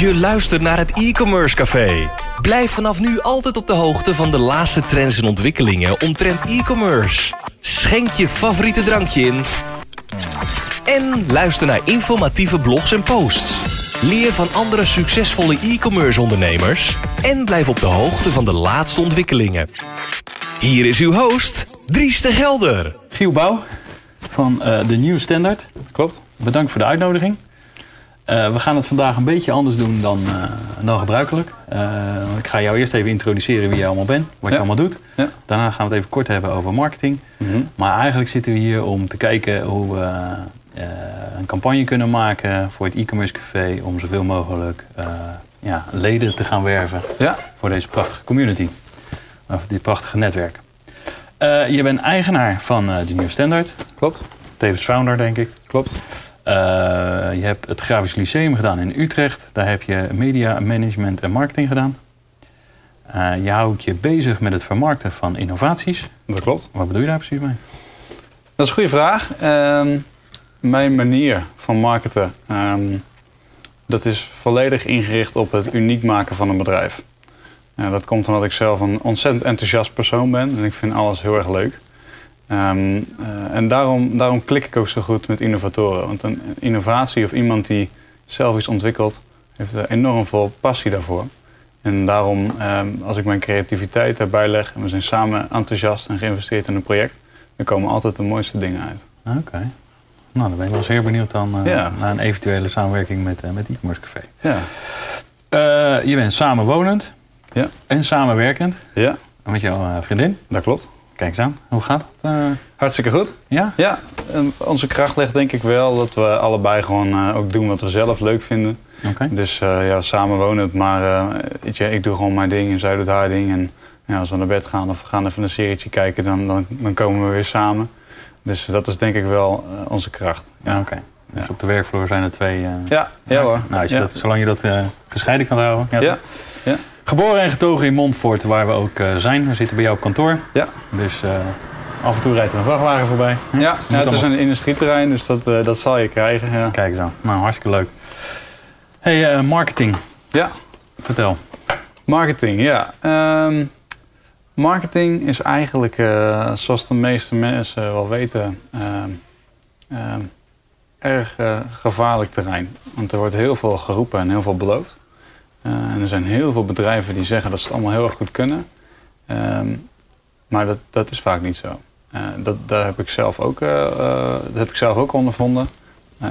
Je luistert naar het e-commerce café. Blijf vanaf nu altijd op de hoogte van de laatste trends en ontwikkelingen omtrent e-commerce. Schenk je favoriete drankje in. En luister naar informatieve blogs en posts. Leer van andere succesvolle e-commerce ondernemers. En blijf op de hoogte van de laatste ontwikkelingen. Hier is uw host, Dries de Gelder. Giel Bouw van eh, de Nieuw Standard. Klopt. Bedankt voor de uitnodiging. Eh, we gaan het vandaag een beetje anders doen dan, eh, dan gebruikelijk. ik ga jou eerst even introduceren wie je allemaal bent, wat je allemaal doet. Ja. Daarna gaan we het even kort hebben over marketing. Mhm. Maar eigenlijk zitten we hier om te kijken hoe we een campagne kunnen maken voor het e-commerce café om zoveel mogelijk ja, leden te gaan werven voor deze prachtige community. Of dit prachtige netwerk. je bent eigenaar van de Nieuw Standard. Klopt. Tevens founder, denk ik. Klopt. Uh, je hebt het Grafisch Lyceum gedaan in Utrecht. Daar heb je media, management en marketing gedaan. Uh, je houdt je bezig met het vermarkten van innovaties. Dat klopt. Wat bedoel je daar precies mee? Dat is een goede vraag. Uh, mijn manier van marketen, um, dat is volledig ingericht op het uniek maken van een bedrijf. dat komt omdat ik zelf een ontzettend enthousiast persoon ben en ik vind alles heel erg leuk. Um, uh, en daarom, daarom klik ik ook zo goed met innovatoren. Want een innovatie of iemand die zelf iets ontwikkelt, heeft er enorm veel passie daarvoor. En daarom, um, als ik mijn creativiteit daarbij leg en we zijn samen enthousiast en geïnvesteerd in een project, dan komen altijd de mooiste dingen uit. Oké. Okay. Nou, dan ben ik wel zeer benieuwd dan, uh, ja. naar een eventuele samenwerking met, uh, met e-commerce café. Ja. je bent samenwonend ja. en samenwerkend ja. met jouw vriendin. Dat klopt. Kijk eens aan. Hoe gaat het? Uh... Hartstikke goed. Ja? Ja. onze kracht ligt denk ik wel dat we allebei gewoon uh, ook doen wat we zelf leuk vinden. Okay. Dus uh, ja, samen wonen. Maar weet je, ik doe gewoon mijn ding en zij doet haar ding. En ja, als we naar bed gaan of we gaan even een serietje kijken, dan, dan, dan komen we weer samen. Dus dat is denk ik wel onze kracht. Ja, oké. Okay. Dus op de werkvloer zijn er twee... ja, ja hoor. Nou, als je ja. dat, zolang je dat gescheiden kan houden. Ja. Geboren en getogen in Montfort, waar we ook uh, zijn. We zitten bij jou op kantoor. Ja. Dus uh, af en toe rijdt er een vrachtwagen voorbij. Ja, ja het is een industrieterrein, dus dat, uh, dat zal je krijgen. Ja. Kijk aan. Nou, hartstikke leuk. hey, marketing. Ja. Vertel. Marketing, ja. Um, marketing is eigenlijk, zoals de meeste mensen wel weten, um, um, erg gevaarlijk terrein. Want er wordt heel veel geroepen en heel veel beloofd. En er zijn heel veel bedrijven die zeggen dat ze het allemaal heel erg goed kunnen. Um, maar dat, dat is vaak niet zo. Uh, dat, daar heb ik zelf ook, uh, dat heb ik zelf ook ondervonden.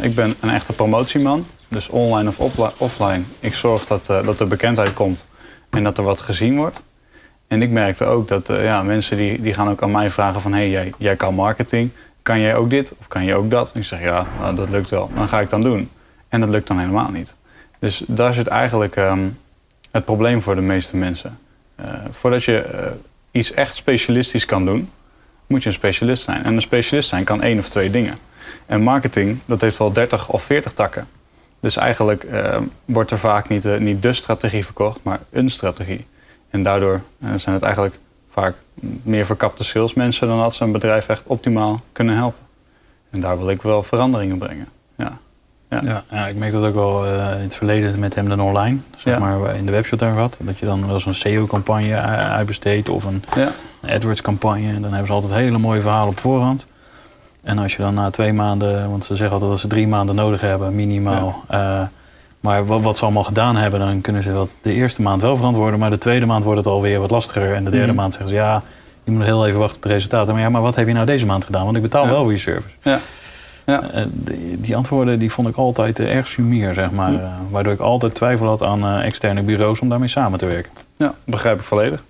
ik ben een echte promotieman. Dus online of offline. Ik zorg dat, dat er bekendheid komt en dat er wat gezien wordt. En ik merkte ook dat ja, mensen die, die gaan ook aan mij vragen van... hé, hey, jij, jij kan marketing, kan jij ook dit of kan je ook dat? En ik zeg ja, nou, dat lukt wel. Dan ga ik dan doen. En dat lukt dan helemaal niet. Dus daar zit eigenlijk um, het probleem voor de meeste mensen. Uh, voordat je uh, iets echt specialistisch kan doen, moet je een specialist zijn. En een specialist zijn kan één of twee dingen. En marketing, dat heeft wel 30 of 40 takken. Dus eigenlijk uh, wordt er vaak niet, niet de strategie verkocht, maar een strategie. En daardoor zijn het eigenlijk vaak meer verkapte salesmensen dan dat ze een bedrijf echt optimaal kunnen helpen. En daar wil ik wel veranderingen brengen. Ja. Ja. Ik merk dat ook wel uh, in het verleden met hem dan online. Zeg Ja. maar in de webshop hebben gehad. Dat je dan wel eens een SEO-campagne uitbesteedt of een Ja. AdWords-campagne. En dan hebben ze altijd hele mooie verhalen op voorhand. En als je dan na twee maanden, want ze zeggen altijd dat ze drie maanden nodig hebben, minimaal. Uh, maar wat, wat, ze allemaal gedaan hebben, dan kunnen ze dat de eerste maand wel verantwoorden. Maar de tweede maand wordt het alweer wat lastiger. En de derde Mhm. maand zeggen ze ja, je moet nog heel even wachten op de resultaten. Maar ja, maar wat heb je nou deze maand gedaan? Want ik betaal Ja. wel voor je service. Ja. Ja. Uh, die, die, antwoorden die vond ik altijd uh, erg sumier, zeg maar. Uh, waardoor ik altijd twijfel had aan externe bureaus om daarmee samen te werken. Ja, begrijp ik volledig.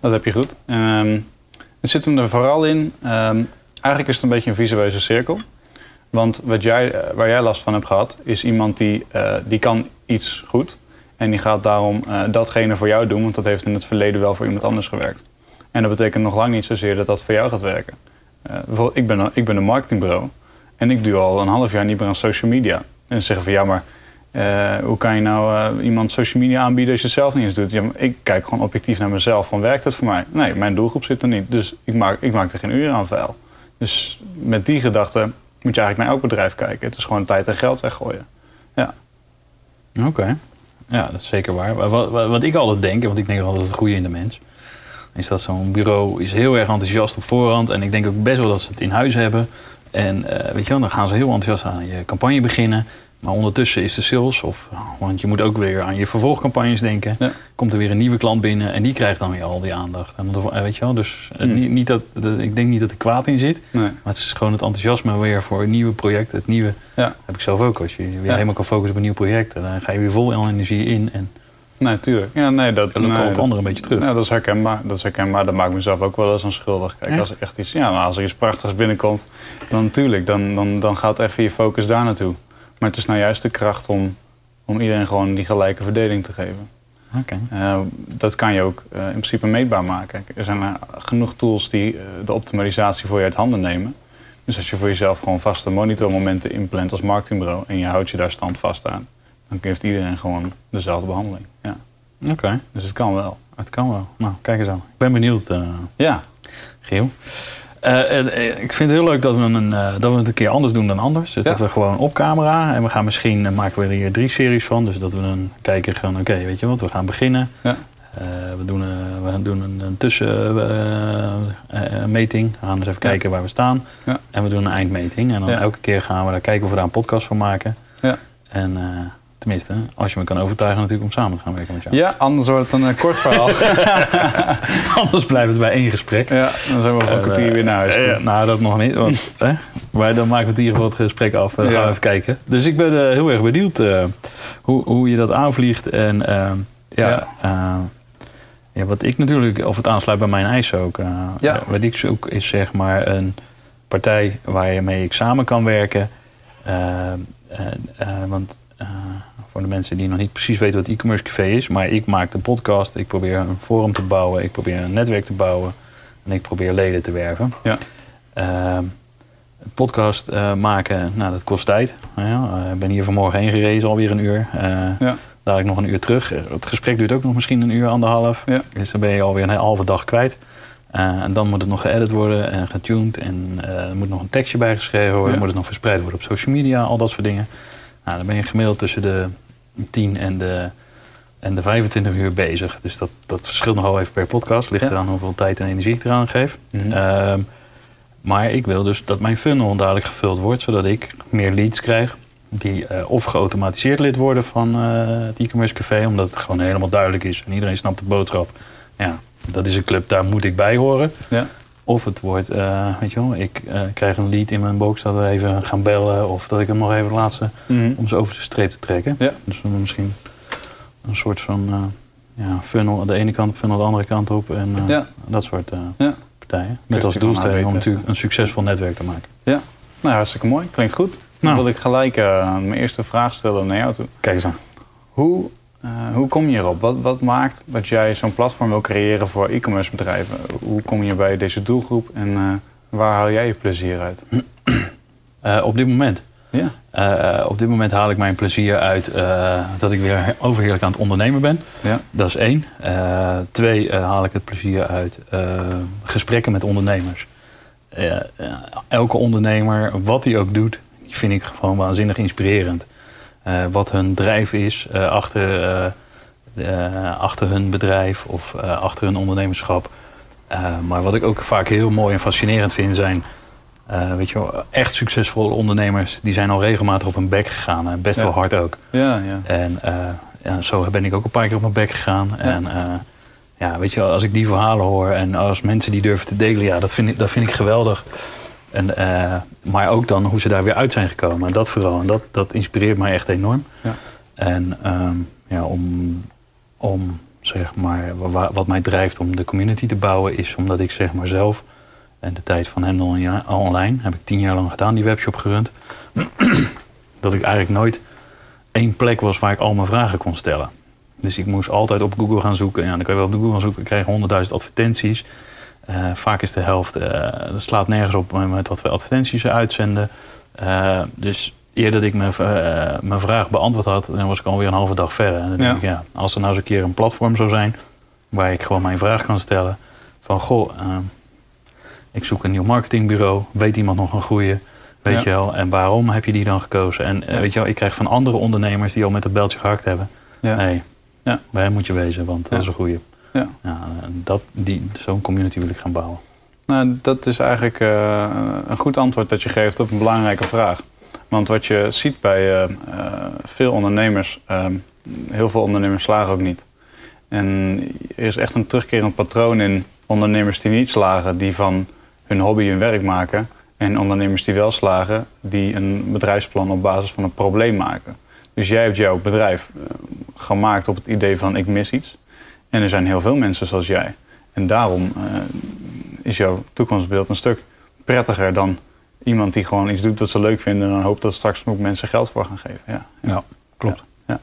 Dat heb je goed. Um, het zit hem er vooral in. Um, eigenlijk is het een beetje een visueuze cirkel. Want wat jij, eh, waar jij last van hebt gehad, is iemand die, uh, die kan iets goed. En die gaat daarom uh, datgene voor jou doen, want dat heeft in het verleden wel voor iemand anders gewerkt. En dat betekent nog lang niet zozeer dat dat voor jou gaat werken. Uh, bijvoorbeeld, ik ben, ik ben een marketingbureau en ik doe al een half jaar niet meer aan social media. En ze zeggen van ja, maar uh, hoe kan je nou uh, iemand social media aanbieden als je het zelf niet eens doet? Ja, ik kijk gewoon objectief naar mezelf, van werkt het voor mij? Nee, mijn doelgroep zit er niet, dus ik maak, ik maak er geen uren aan vuil. Dus met die gedachte moet je eigenlijk naar elk bedrijf kijken. Het is gewoon tijd en geld weggooien. Ja. Oké. Ja, dat is zeker waar. Wat, wat, ik altijd denk, en want ik denk altijd het goede in de mens, is dat zo'n bureau is heel erg enthousiast op voorhand. En ik denk ook best wel dat ze het in huis hebben. En eh, weet je wel, dan gaan ze heel enthousiast aan je campagne beginnen. Maar ondertussen is de sales, of, want je moet ook weer aan je vervolgcampagnes denken. Ja. Komt er weer een nieuwe klant binnen en die krijgt dan weer al die aandacht. En eh, weet je wel, dus eh, Hmm. niet, niet dat, dat- ik denk niet dat er kwaad in zit. Nee. Maar het is gewoon het enthousiasme weer voor nieuwe project. Het nieuwe Ja. heb ik zelf ook. Als je weer Ja. helemaal kan focussen op een nieuw project, dan ga je weer vol energie in. En Nee, tuurlijk. Ja, nee, dat, dan loopt nee, al het andere een beetje terug. Dat is herkenbaar. Dat is herkenbaar. Dat maakt mezelf ook wel eens aan schuldig. Kijk, Echt? als er echt iets, ja, maar als er iets prachtigs binnenkomt, dan natuurlijk, dan, dan, dan gaat even je focus daar naartoe. Maar het is nou juist de kracht om, om iedereen gewoon die gelijke verdeling te geven. Eh, dat kan je ook eh, in principe meetbaar maken. Kijk, er zijn genoeg tools die eh, de optimalisatie voor je uit handen nemen. Dus als je voor jezelf gewoon vaste monitormomenten inplant als marketingbureau en je houdt je daar standvast aan, dan heeft iedereen gewoon dezelfde behandeling. Ja. Oké, Dus het kan wel. het kan wel. Nou, kijk eens aan. Ik ben benieuwd, eh Ja, Giel. Eh, eh, ik vind het heel leuk dat we, een, dat we het een keer anders doen dan anders. Dus Ja. dat we gewoon op camera en we gaan misschien maken we er hier drie series van. Dus dat we dan kijken gewoon, oké, weet je wat, we gaan beginnen. Ja. We doen, we gaan doen een, een tussenmeting. we gaan eens even Ja. kijken waar we staan. Ja. En we doen een eindmeting. En dan elke keer gaan we daar kijken of we daar een podcast van maken. Ja. En tenminste, als je me kan overtuigen natuurlijk om samen te gaan werken met jou. ja anders wordt het een eh, kort verhaal. Anders blijft het bij één gesprek. ja, dan zijn we voor een kwartier weer naar huis. toe. Eh, nou, dat nog niet. Want, hè? Maar dan maken we het hier gewoon het gesprek af. Dan Ja. gaan we even kijken. Dus ik ben eh, heel erg benieuwd eh, hoe, hoe je dat aanvliegt. En eh, ja, Ja. eh, ja, wat ik natuurlijk, of het aansluit bij mijn eisen ook. eh, Ja. eh, wat ik zoek is zeg maar een partij waarmee ik samen kan werken. Eh, eh, eh, want eh, voor de mensen die nog niet precies weten wat e-commerce café is, maar ik maak een podcast, ik probeer een forum te bouwen, ik probeer een netwerk te bouwen en ik probeer leden te werven. Ja. Ehm, podcast eh, maken, nou, dat kost tijd. Nou ja, eh, ik ben hier vanmorgen heen gerezen, alweer een uur. Eh Ja. Dadelijk nog een uur terug. Het gesprek duurt ook nog misschien een uur, anderhalf. Ja. Dus dan ben je alweer een halve dag kwijt. En dan moet het nog geëdit worden en getuned. En er moet nog een tekstje bijgeschreven worden. Moet het nog verspreid worden op social media, al dat soort dingen. Nou, dan ben je gemiddeld tussen de 10 en de, en de 25 uur bezig. Dus dat, dat verschilt nogal even per podcast. Ligt Ja. eraan hoeveel tijd en energie ik eraan geef. Mhm. Ehm, maar ik wil dus dat mijn funnel duidelijk gevuld wordt, zodat ik meer leads krijg. Die eh, of geautomatiseerd lid worden van eh, het e-commerce café, omdat het gewoon helemaal duidelijk is en iedereen snapt de boodschap. Ja, dat is een club, daar moet ik bij horen. Ja. Of het wordt, eh, weet je wel, ik eh, krijg een lead in mijn box dat we even gaan bellen. Of dat ik hem nog even laatste Mhm. om ze over de streep te trekken. Ja. Dus dan misschien een soort van eh, ja, funnel aan de ene kant, funnel aan de andere kant op. En eh, Ja. dat soort eh, Ja. partijen. Met als doelstelling om natuurlijk een succesvol netwerk te maken. Nou, hartstikke mooi. Klinkt goed. Nou. Dan wil ik gelijk eh, mijn eerste vraag stellen naar jou toe. Kijk eens aan. Hoe, eh, hoe kom je erop? Wat, wat maakt dat jij zo'n platform wil creëren voor e-commerce bedrijven? Hoe kom je bij deze doelgroep en eh, waar haal jij je plezier uit? Eh, op dit moment. Ja. Op dit moment haal ik mijn plezier uit dat ik weer overheerlijk aan het ondernemen ben. Ja. Dat is één. Twee, haal ik het plezier uit gesprekken met ondernemers. Elke ondernemer, wat hij ook doet, die vind ik gewoon waanzinnig inspirerend. Eh, wat hun drijf is eh, achter, eh, achter hun bedrijf of achter hun ondernemerschap. Maar wat ik ook vaak heel mooi en fascinerend vind zijn... weet je wel, echt succesvolle ondernemers... die zijn al regelmatig op hun bek gegaan. en best Ja. wel hard ook. Ja, ja. En ja, zo ben ik ook een paar keer op mijn bek gegaan. En eh, ja, weet je, wel, als ik die verhalen hoor en als mensen die durven te delen, ja, dat vind ik, dat vind ik geweldig. En, eh, maar ook dan hoe ze daar weer uit zijn gekomen. En dat vooral. En dat, dat inspireert mij echt enorm. Ja. En ehm, ja, om, om zeg maar, wa- wat mij drijft om de community te bouwen, is omdat ik zeg maar zelf, en de tijd van Hendel en online, heb ik tien jaar lang gedaan, die webshop gerund. dat ik eigenlijk nooit één plek was waar ik al mijn vragen kon stellen. Dus ik moest altijd op Google gaan zoeken. Ja, dan kan je wel op Google gaan zoeken. Ik kreeg honderdduizend advertenties. Eh, vaak is de helft, eh dat slaat nergens op met wat we advertenties uitzenden. Eh, dus eer dat ik mijn, mijn vraag beantwoord had, dan was ik alweer een halve dag verder. En dan denk Ja. ik, ja, als er nou eens een keer een platform zou zijn waar ik gewoon mijn vraag kan stellen. Van goh, eh, ik zoek een nieuw marketingbureau. Weet iemand nog een goede? Weet Ja. je wel? En waarom heb je die dan gekozen? En Ja. weet je wel, ik krijg van andere ondernemers die al met het beltje gehakt hebben, Ja. Nee, Ja. bij hem moet je wezen, want dat is een goeie. Ja. dat, die, zo'n community wil ik gaan bouwen. Nou, dat is eigenlijk eh, een goed antwoord dat je geeft op een belangrijke vraag. Want wat je ziet bij eh, eh, veel ondernemers, eh, heel veel ondernemers slagen ook niet. En er is echt een terugkerend patroon in ondernemers die niet slagen, die van hun hobby hun werk maken. En ondernemers die wel slagen, die een bedrijfsplan op basis van een probleem maken. Dus jij hebt jouw bedrijf gemaakt op het idee van ik mis iets. En er zijn heel veel mensen zoals jij. En daarom eh, is jouw toekomstbeeld een stuk prettiger dan iemand die gewoon iets doet wat ze leuk vinden en dan hoopt dat straks ook mensen geld voor gaan geven. Ja, Ja, klopt. Ja.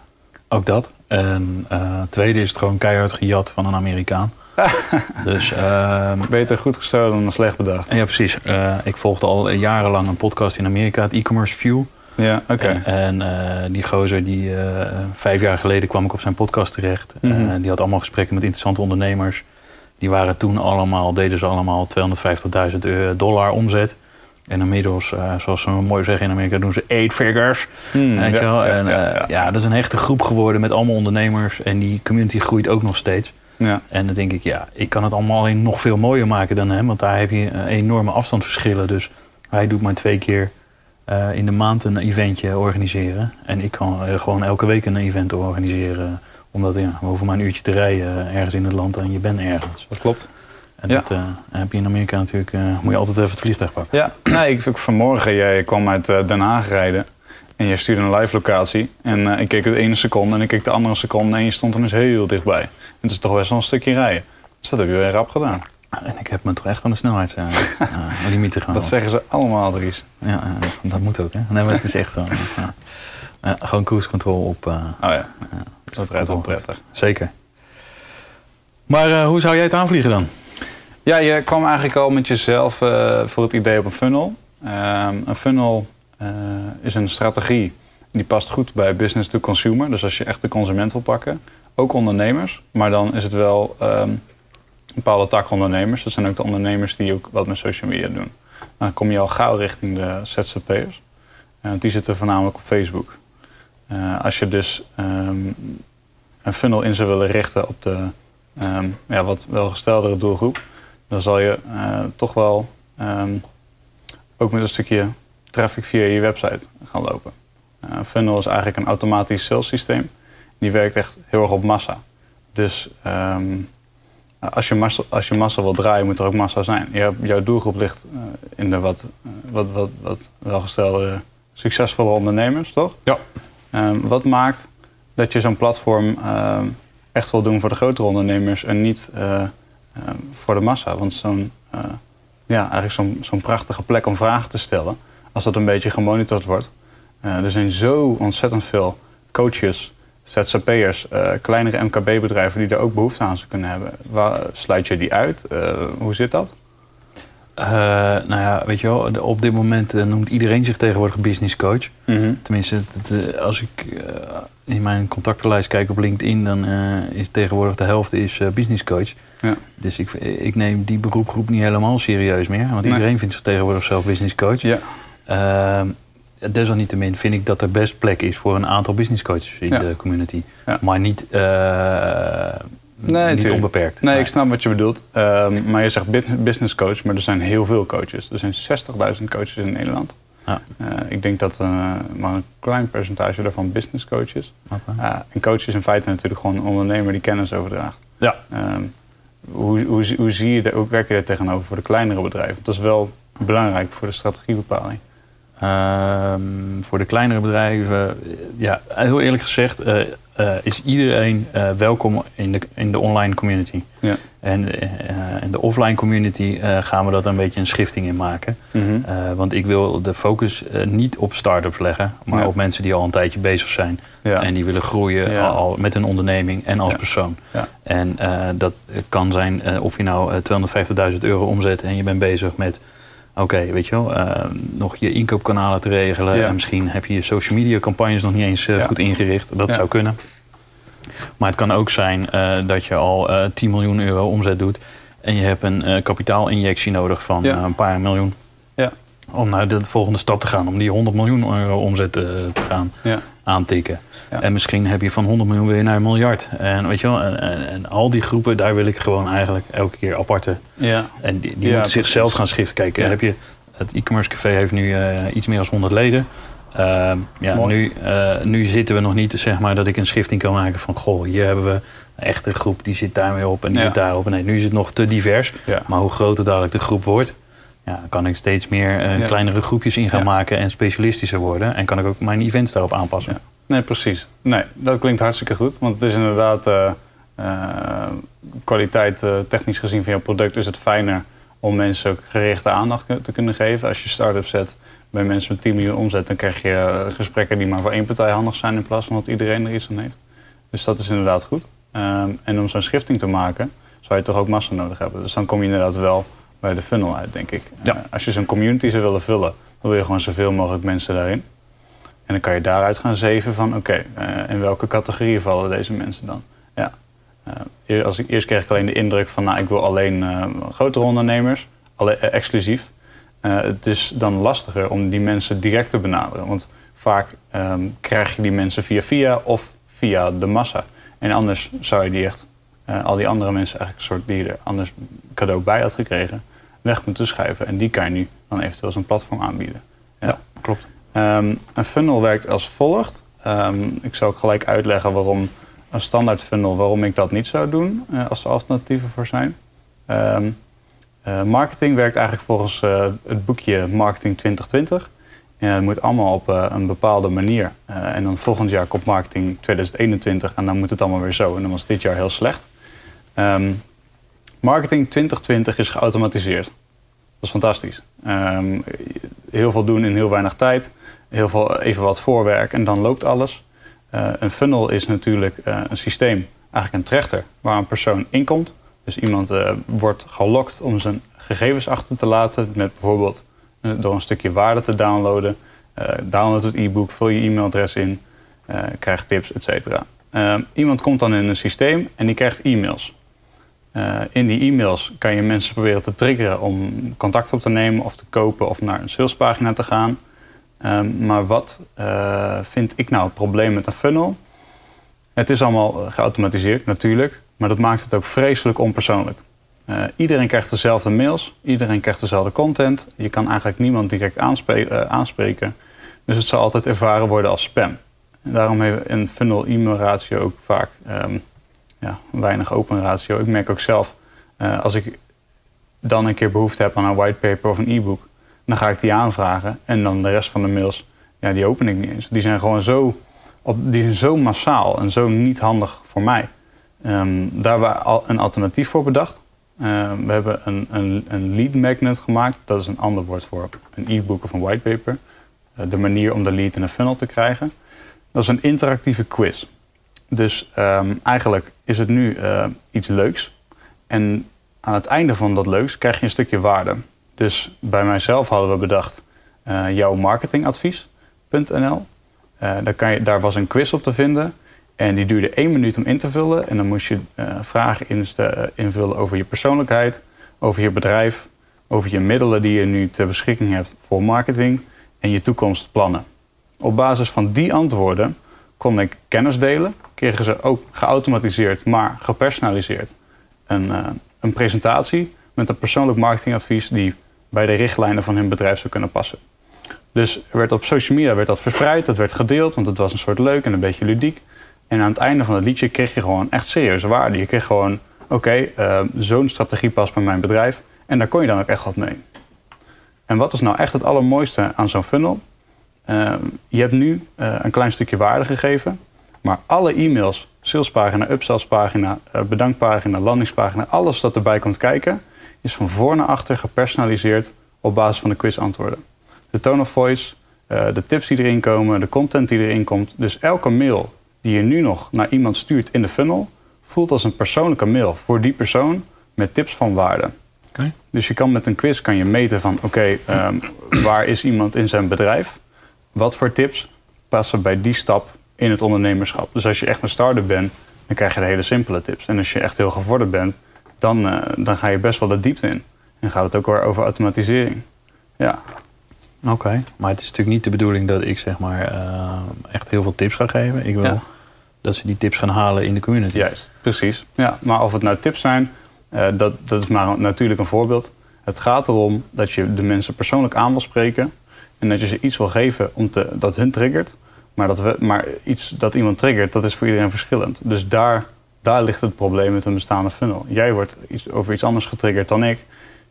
Ook dat. En eh tweede is het gewoon keihard gejat van een Amerikaan. dus ehm, Beter goed gestolen dan slecht bedacht. ja, precies. Eh, ik volgde al jarenlang een podcast in Amerika, het e-commerce view. Ja, oké. En, en, eh, die gozer, die, eh, vijf jaar geleden kwam ik op zijn podcast terecht. Mhm. Eh, die had allemaal gesprekken met interessante ondernemers. Die waren toen allemaal, deden ze allemaal 250.000 euro- dollar omzet. En inmiddels, eh, zoals ze mooi zeggen in Amerika, doen ze eight figures. Hmm, weet je ja, wel? ja, en, ja, eh, ja. ja, dat is een hechte groep geworden met allemaal ondernemers. En die community groeit ook nog steeds. Ja, En dan denk ik, ja, ik kan het allemaal alleen nog veel mooier maken dan hem. Want daar heb je eh, enorme afstandsverschillen. Dus hij doet maar twee keer eh, in de maand een eventje organiseren. En ik kan eh, gewoon elke week een event organiseren. Omdat ja, we hoeven maar een uurtje te rijden ergens in het land en je bent ergens. dat klopt. En Ja. dat eh, heb je in Amerika natuurlijk, moet je altijd even het vliegtuig pakken. Ja, nee, ik, ik vanmorgen, jij kwam uit Den Haag rijden. En je stuurde een live locatie. En ik keek de ene seconde en ik keek de andere seconde. En je stond er dus heel dichtbij. En het is toch best wel een stukje rijden. Dus dat heb je weer rap gedaan. En ik heb me toch echt aan de snelheidslimieten gehouden. Dat zeggen ze allemaal, Dries. Ja, eh, dat moet ook, hè? Nee, maar het is echt gewoon... ja. Ja, gewoon cruise control op... eh, Oh ja, dat is wel prettig. Zeker. Maar eh, hoe zou jij het aanvliegen dan? Ja, je kwam eigenlijk al met jezelf eh, voor het idee op een funnel. Ehm, een funnel eh, is een strategie die past goed bij business to consumer. Dus als je echt de consument wil pakken, ook ondernemers. Maar dan is het wel ehm, bepaalde tak ondernemers. Dat zijn ook de ondernemers die ook wat met social media doen. Dan kom je al gauw richting de ZZP'ers. Eh, want die zitten voornamelijk op Facebook. Eh, als je dus ehm, een funnel in zou willen richten op de ehm, ja, wat welgesteldere doelgroep, dan zal je eh, toch wel ehm, ook met een stukje traffic via je website gaan lopen. Eh, een funnel is eigenlijk een automatisch sales systeem. Die werkt echt heel erg op massa. Dus als, je massa, als je massa wil draaien, moet er ook massa zijn. Je, jouw doelgroep ligt eh, in de wat, eh, wat, wat, wat welgestelde, succesvolle ondernemers, toch? Ja. Ehm, wat maakt dat je zo'n platform ehm, echt wil doen voor de grotere ondernemers en niet eh, ehm, voor de massa? Want zo'n eh, ja, eigenlijk zo'n zo'n prachtige plek om vragen te stellen, als dat een beetje gemonitord wordt. Eh, er zijn zo ontzettend veel coaches, ZZP'ers, eh kleinere MKB-bedrijven die er ook behoefte aan zou kunnen hebben. Waar, sluit je die uit? Eh, hoe zit dat? Eh, nou ja, weet je wel, op dit moment noemt iedereen zich tegenwoordig business coach. Tenminste, het- het, eh, als ik in mijn contactenlijst kijk op LinkedIn, dan is tegenwoordig de helft is business coach. Ja. Dus ik, ik neem die beroepgroep niet helemaal serieus meer. Want Nee. iedereen vindt zich tegenwoordig zelf business coach. Ja. Desalniettemin vind ik dat er best plek is voor een aantal business coaches in Ja. de community. Ja. Maar niet, eh, Nee, niet onbeperkt. Nee, ik snap wat je bedoelt. Ehm, maar je zegt business coach, maar er zijn heel veel coaches. Er zijn 60.000 coaches in Nederland. Ja. Eh, ik denk dat eh, maar een klein percentage daarvan business coach is. Oké. Uh, een coach is in feite natuurlijk gewoon een ondernemer die kennis overdraagt. Ja. Ehm, hoe, hoe, hoe, zie je, de- hoe werk je daar tegenover voor de kleinere bedrijven? Dat is wel belangrijk voor de strategiebepaling. Ehm, voor de kleinere bedrijven, ja, heel eerlijk gezegd, eh, eh, is iedereen eh, welkom in de, in de online community. Ja. En in de offline community gaan we dat een beetje een schifting in maken. Mhm. Want ik wil de focus niet op start-ups leggen, maar Ja. op mensen die al een tijdje bezig zijn. Ja. En die willen groeien al, al met hun onderneming en als persoon. Ja. En dat kan zijn of je nou eh, 250.000 euro omzet en je bent bezig met, oké, weet je wel, eh, nog je inkoopkanalen te regelen. Ja. En misschien heb je je social media campagnes nog niet eens eh, Ja. goed ingericht. Dat Ja. zou kunnen. Maar het kan ook zijn eh, dat je al eh 10 miljoen euro omzet doet. En je hebt een kapitaalinjectie nodig van een paar miljoen. Ja. Om naar de volgende stap te gaan. Om die 100 miljoen euro omzet te gaan. Aantikken. Ja. En misschien heb je van 100 miljoen weer naar een miljard. En weet je wel, en, en, en al die groepen, daar wil ik gewoon eigenlijk elke keer aparte. Ja. En die, die Ja, moeten zichzelf gaan schiften. Kijk, Ja. heb je, het e-commerce café heeft nu eh, iets meer dan 100 leden. Ehm, ja, Mooi. nu, eh, nu zitten we nog niet, zeg maar, dat ik een schifting kan maken van... goh, hier hebben we een echte groep, die zit daarmee op en die zit daarop. Nee, nu is het nog te divers. Maar hoe groter dadelijk de groep wordt... Ja, kan ik steeds meer eh, kleinere groepjes in gaan maken en specialistischer worden. En kan ik ook mijn events daarop aanpassen. Nee, precies. Nee, dat klinkt hartstikke goed. Want het is inderdaad eh, kwaliteit, technisch gezien van jouw product is het fijner om mensen ook gerichte aandacht te kunnen geven. Als je start-up zet bij mensen met 10 miljoen omzet, dan krijg je gesprekken die maar voor één partij handig zijn in plaats van dat iedereen er iets aan heeft. Dus dat is inderdaad goed. Ehm, en om zo'n schifting te maken, zou je toch ook massa nodig hebben. Dus dan kom je inderdaad wel bij de funnel uit, denk ik. Ja. Eh, als je zo'n community zou willen vullen, dan wil je gewoon zoveel mogelijk mensen daarin. En dan kan je daaruit gaan zeven van, oké, eh, in welke categorieën vallen deze mensen dan? Ja. Eh, als ik, eerst kreeg ik alleen de indruk van, nou, ik wil alleen grotere ondernemers, alle, eh, exclusief. Het is dan lastiger om die mensen direct te benaderen. Want vaak ehm, krijg je die mensen via via of via de massa. En anders zou je die echt, al die andere mensen eigenlijk een soort die je er anders cadeau bij had gekregen, weg moeten schuiven. En die kan je nu dan eventueel als een platform aanbieden. Ja, klopt. Ehm, een funnel werkt als volgt. Ehm, ik zal ook gelijk uitleggen waarom een standaard funnel, waarom ik dat niet zou doen eh, als er alternatieven voor zijn. Ehm, eh, marketing werkt eigenlijk volgens eh, het boekje Marketing 2020. En het moet allemaal op een bepaalde manier. En dan volgend jaar komt marketing 2021 en dan moet het allemaal weer zo. En dan was dit jaar heel slecht. Marketing 2020 is geautomatiseerd. Dat is fantastisch. Ehm, heel veel doen in heel weinig tijd. Heel veel, even wat voorwerk en dan loopt alles. Eh, een funnel is natuurlijk eh, een systeem, eigenlijk een trechter, waar een persoon inkomt. Dus iemand eh, wordt gelokt om zijn gegevens achter te laten, met bijvoorbeeld door een stukje waarde te downloaden. Download het e-book, vul je e-mailadres in, eh krijg tips, et cetera. Eh, iemand komt dan in een systeem en die krijgt e-mails. Eh, in die e-mails kan je mensen proberen te triggeren om contact op te nemen of te kopen of naar een salespagina te gaan. Ehm, maar wat eh, vind ik nou het probleem met een funnel? Het is allemaal eh, geautomatiseerd, natuurlijk, maar dat maakt het ook vreselijk onpersoonlijk. Iedereen krijgt dezelfde mails, iedereen krijgt dezelfde content. Je kan eigenlijk niemand direct eh, aanspreken. Dus het zal altijd ervaren worden als spam. En daarom heeft een funnel e-mail ratio ook vaak ehm, ja, weinig open ratio. Ik merk ook zelf, eh, als ik dan een keer behoefte heb aan een whitepaper of een e-book, dan ga ik die aanvragen. En dan de rest van de mails, ja, die open ik niet eens. Die zijn gewoon zo, op, die zijn zo massaal en zo niet handig voor mij. Ehm, daar hebben we al een alternatief voor bedacht. Ehm, we hebben een, een, een lead magnet gemaakt. Dat is een ander woord voor een e-book of een whitepaper. Eh, de manier om de lead in een funnel te krijgen. Dat is een interactieve quiz. Dus ehm, eigenlijk is het nu eh, iets leuks. En aan het einde van dat leuks krijg je een stukje waarde. Dus bij mijzelf hadden we bedacht eh, jouw marketingadvies.nl. Eh, daar, kan je, daar was een quiz op te vinden. En die duurde één minuut om in te vullen. En dan moest je eh, vragen eh, invullen over je persoonlijkheid, over je bedrijf, over je middelen die je nu ter beschikking hebt voor marketing en je toekomstplannen. Op basis van die antwoorden kon ik kennis delen. Kregen ze ook geautomatiseerd, maar gepersonaliseerd een, eh, een presentatie met een persoonlijk marketingadvies die bij de richtlijnen van hun bedrijf zou kunnen passen. Dus er werd op social media werd dat verspreid, dat werd gedeeld, want het was een soort leuk en een beetje ludiek. En aan het einde van het liedje kreeg je gewoon echt serieuze waarde. Je kreeg gewoon, oké, eh, zo'n strategie past bij mijn bedrijf. En daar kon je dan ook echt wat mee. En wat is nou echt het allermooiste aan zo'n funnel? Eh, je hebt nu een klein stukje waarde gegeven. Maar alle e-mails, salespagina, upsellspagina, eh, bedankpagina, landingspagina, alles dat erbij komt kijken, is van voor naar achter gepersonaliseerd op basis van de quizantwoorden. De tone of voice, eh, de tips die erin komen, de content die erin komt. Dus elke mail die je nu nog naar iemand stuurt in de funnel, voelt als een persoonlijke mail voor die persoon met tips van waarde. Dus je kan met een quiz kan je meten van oké, ehm, waar is iemand in zijn bedrijf? Wat voor tips passen bij die stap in het ondernemerschap? Dus als je echt een starter bent, dan krijg je de hele simpele tips. En als je echt heel gevorderd bent, dan, eh, dan ga je best wel de diepte in. En gaat het ook weer over automatisering. Ja. Oké, maar het is natuurlijk niet de bedoeling dat ik zeg maar eh, echt heel veel tips ga geven. Ik wil Ja. dat ze die tips gaan halen in de community. Juist, precies. Ja, maar of het nou tips zijn, eh, dat, dat is maar natuurlijk een voorbeeld. Het gaat erom dat je de mensen persoonlijk aan wil spreken. En dat je ze iets wil geven om te, dat hun triggert. Maar, dat we, maar iets dat iemand triggert, dat is voor iedereen verschillend. Dus daar, daar ligt het probleem met een bestaande funnel. Jij wordt iets, over iets anders getriggerd dan ik.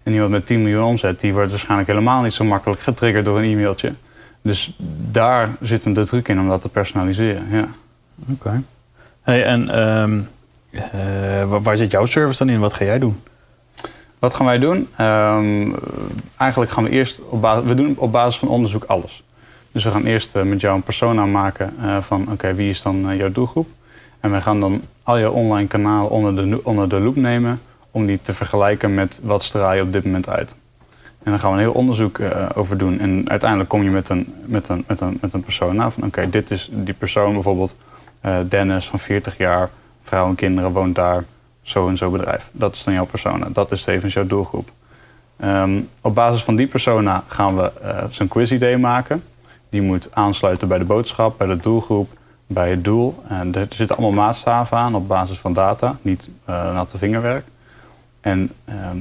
En iemand met 10 miljoen omzet, die wordt waarschijnlijk helemaal niet zo makkelijk getriggerd door een e-mailtje. Dus daar zit hem de truc in om dat te personaliseren. Ja. Oké. Hey, en ehm, eh, waar, waar zit jouw service dan in? Wat ga jij doen? Wat gaan wij doen? Ehm, eigenlijk gaan we eerst op basis, we doen op basis van onderzoek alles. Dus we gaan eerst eh, met jou een persona maken eh, van oké, wie is dan eh, jouw doelgroep? En we gaan dan al jouw online kanalen onder de, onder de loep nemen om die te vergelijken met wat straal je op dit moment uit. En dan gaan we een heel onderzoek over doen. En uiteindelijk kom je met een, met een, met een, met een persona van oké, dit is die persoon bijvoorbeeld Dennis van 40 jaar, vrouw en kinderen, woont daar, zo en zo bedrijf. Dat is dan jouw persona. Dat is tevens jouw doelgroep. Ehm, op basis van die persona gaan we zo'n quiz-idee maken. Die moet aansluiten bij de boodschap, bij de doelgroep, bij het doel. En er zitten allemaal maatstaven aan op basis van data, niet eh natte vingerwerk. En ehm,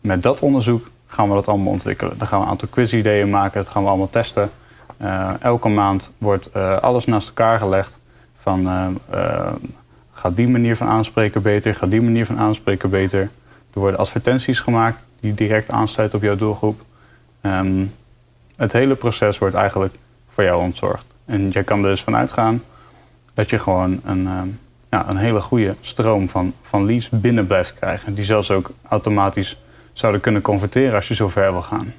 met dat onderzoek gaan we dat allemaal ontwikkelen. Dan gaan we een aantal quiz-ideeën maken, dat gaan we allemaal testen. Eh, elke maand wordt eh, alles naast elkaar gelegd. Van gaat die manier van aanspreken beter, gaat die manier van aanspreken beter. Er worden advertenties gemaakt die direct aansluiten op jouw doelgroep. Ehm, het hele proces wordt eigenlijk voor jou ontzorgd. En je kan er dus vanuit gaan dat je gewoon een, ehm, ja, een hele goede stroom van, van leads binnen blijft krijgen. Die zelfs ook automatisch zouden kunnen converteren als je zo ver wil gaan.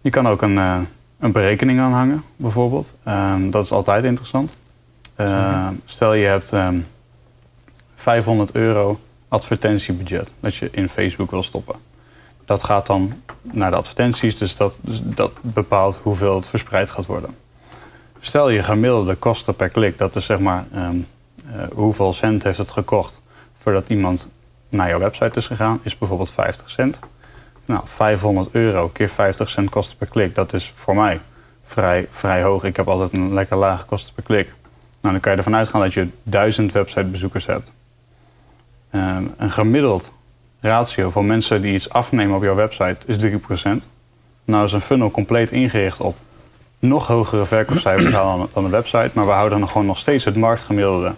Je kan ook een, eh, een berekening aanhangen, bijvoorbeeld. Ehm, dat is altijd interessant. Ehm, stel je hebt ehm, 500 euro advertentiebudget dat je in Facebook wil stoppen. Dat gaat dan naar de advertenties, dus dat, dus dat bepaalt hoeveel het verspreid gaat worden. Stel je gemiddelde kosten per klik, dat is zeg maar ehm, eh, hoeveel cent heeft het gekocht voordat iemand naar jouw website is gegaan, is bijvoorbeeld 50 cent. Nou, 500 euro keer 50 cent kosten per klik, dat is voor mij vrij, vrij hoog. Ik heb altijd een lekker lage kosten per klik. Nou, dan kan je ervan uitgaan dat je 1000 websitebezoekers hebt. Ehm, een gemiddeld ratio van mensen die iets afnemen op jouw website is 3%. Nou is een funnel compleet ingericht op nog hogere verkoopcijfers dan de website. Maar we houden nog gewoon nog steeds het marktgemiddelde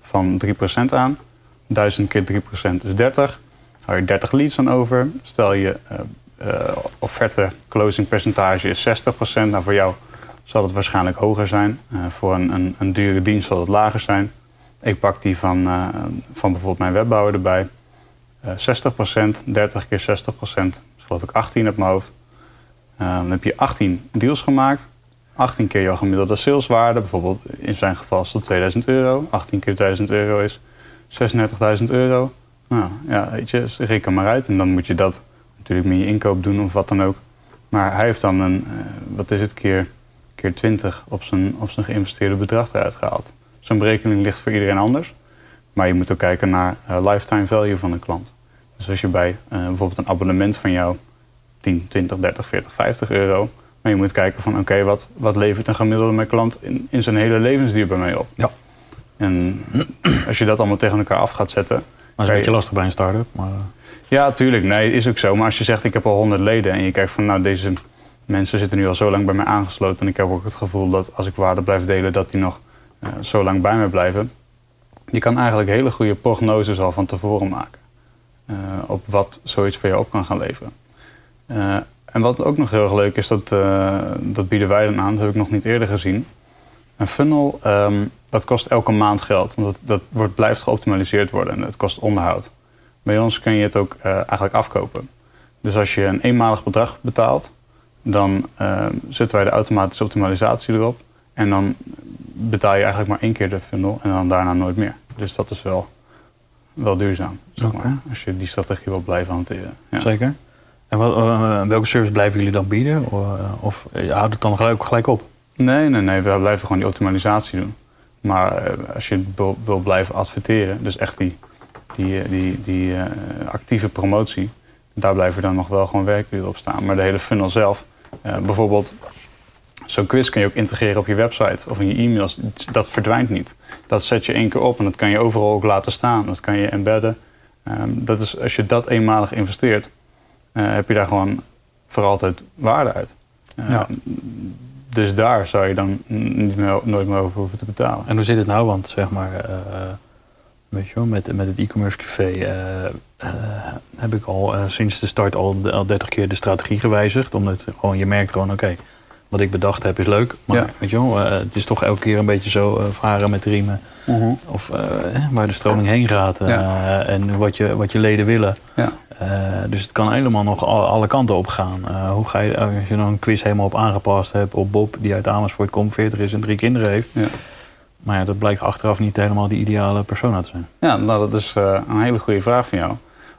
van 3% aan. 1000 keer 3% is 30. Hou je 30 leads aan over. Stel je eh, eh, offerte closing percentage is 60%. Nou, voor jou zal het waarschijnlijk hoger zijn. Eh, voor een, een, een dure dienst zal het lager zijn. Ik pak die van, van bijvoorbeeld mijn webbouwer erbij. Eh 60%, 30 keer 60%, is geloof ik 18 op mijn hoofd. Eh, dan heb je 18 deals gemaakt. 18 keer jouw gemiddelde saleswaarde. Bijvoorbeeld in zijn geval is dat 2000 euro. 18 keer 1000 euro is 36.000 euro. Nou ja, weet je, reken maar uit. En dan moet je dat natuurlijk met je inkoop doen of wat dan ook. Maar hij heeft dan een, eh, wat is het, keer, keer 20 op zijn, op zijn geïnvesteerde bedrag eruit gehaald. Zo'n berekening ligt voor iedereen anders. Maar je moet ook kijken naar eh, lifetime value van een klant. Dus als je bij eh, bijvoorbeeld een abonnement van jou 10, 20, 30, 40, 50 euro. Maar je moet kijken van oké, wat, wat levert een gemiddelde mijn klant in, in zijn hele levensduur bij mij op? Ja. En als je dat allemaal tegen elkaar af gaat zetten. Maar dat is een je- beetje lastig bij een start-up. Maar, Ja, tuurlijk. Nee, is ook zo. Maar als je zegt ik heb al 100 leden en je kijkt van nou deze mensen zitten nu al zo lang bij mij aangesloten. En ik heb ook het gevoel dat als ik waarde blijf delen, dat die nog eh, zo lang bij mij blijven. Je kan eigenlijk hele goede prognoses al van tevoren maken. Eh, op wat zoiets voor je op kan gaan leveren. Eh, en wat ook nog heel erg leuk is, dat, eh, dat bieden wij dan aan. Dat heb ik nog niet eerder gezien. Een funnel, ehm, dat kost elke maand geld. Want dat, dat wordt, blijft geoptimaliseerd worden en het kost onderhoud. Bij ons kun je het ook eigenlijk afkopen. Dus als je een eenmalig bedrag betaalt, dan eh, zetten wij de automatische optimalisatie erop. En dan betaal je eigenlijk maar één keer de funnel en dan daarna nooit meer. Dus dat is wel, wel duurzaam, zeg maar, als je die strategie wil blijven hanteren. Ja. Zeker. En wat, eh, welke service blijven jullie dan bieden? Of, eh, of eh, houdt het dan gelijk, gelijk op? Nee, nee, nee, we blijven gewoon die optimalisatie doen. Maar eh, als je wil, wil blijven adverteren, dus echt die, die, eh, die, die eh, actieve promotie, daar blijven dan nog wel gewoon werkuren op staan. Maar de hele funnel zelf Eh, bijvoorbeeld, zo'n quiz kan je ook integreren op je website of in je e-mails. Dat verdwijnt niet. Dat zet je één keer op en dat kan je overal ook laten staan. Dat kan je embedden. Ehm, dat is, als je dat eenmalig investeert, eh, heb je daar gewoon voor altijd waarde uit. Eh, Ja. Dus daar zou je dan niet meer, nooit meer over hoeven te betalen. En hoe zit het nou? Want zeg maar, eh, weet je wel, met, met het e-commerce café heb ik al sinds de start al, al 30 keer de strategie gewijzigd. Omdat gewoon, je merkt gewoon, oké, wat ik bedacht heb is leuk. Maar Ja. weet je wel, eh, het is toch elke keer een beetje zo eh, varen met de riemen. Of eh, waar de stroming heen gaat Ja. en wat je, wat je leden willen. Ja. Dus het kan helemaal nog al- alle kanten op gaan. Hoe ga je, als je dan een quiz helemaal op aangepast hebt op Bob, die uit Amersfoort komt, 40 is en drie kinderen heeft. Ja. Maar ja, dat blijkt achteraf niet helemaal die ideale persona te zijn. Ja, nou, dat is een hele goede vraag van jou.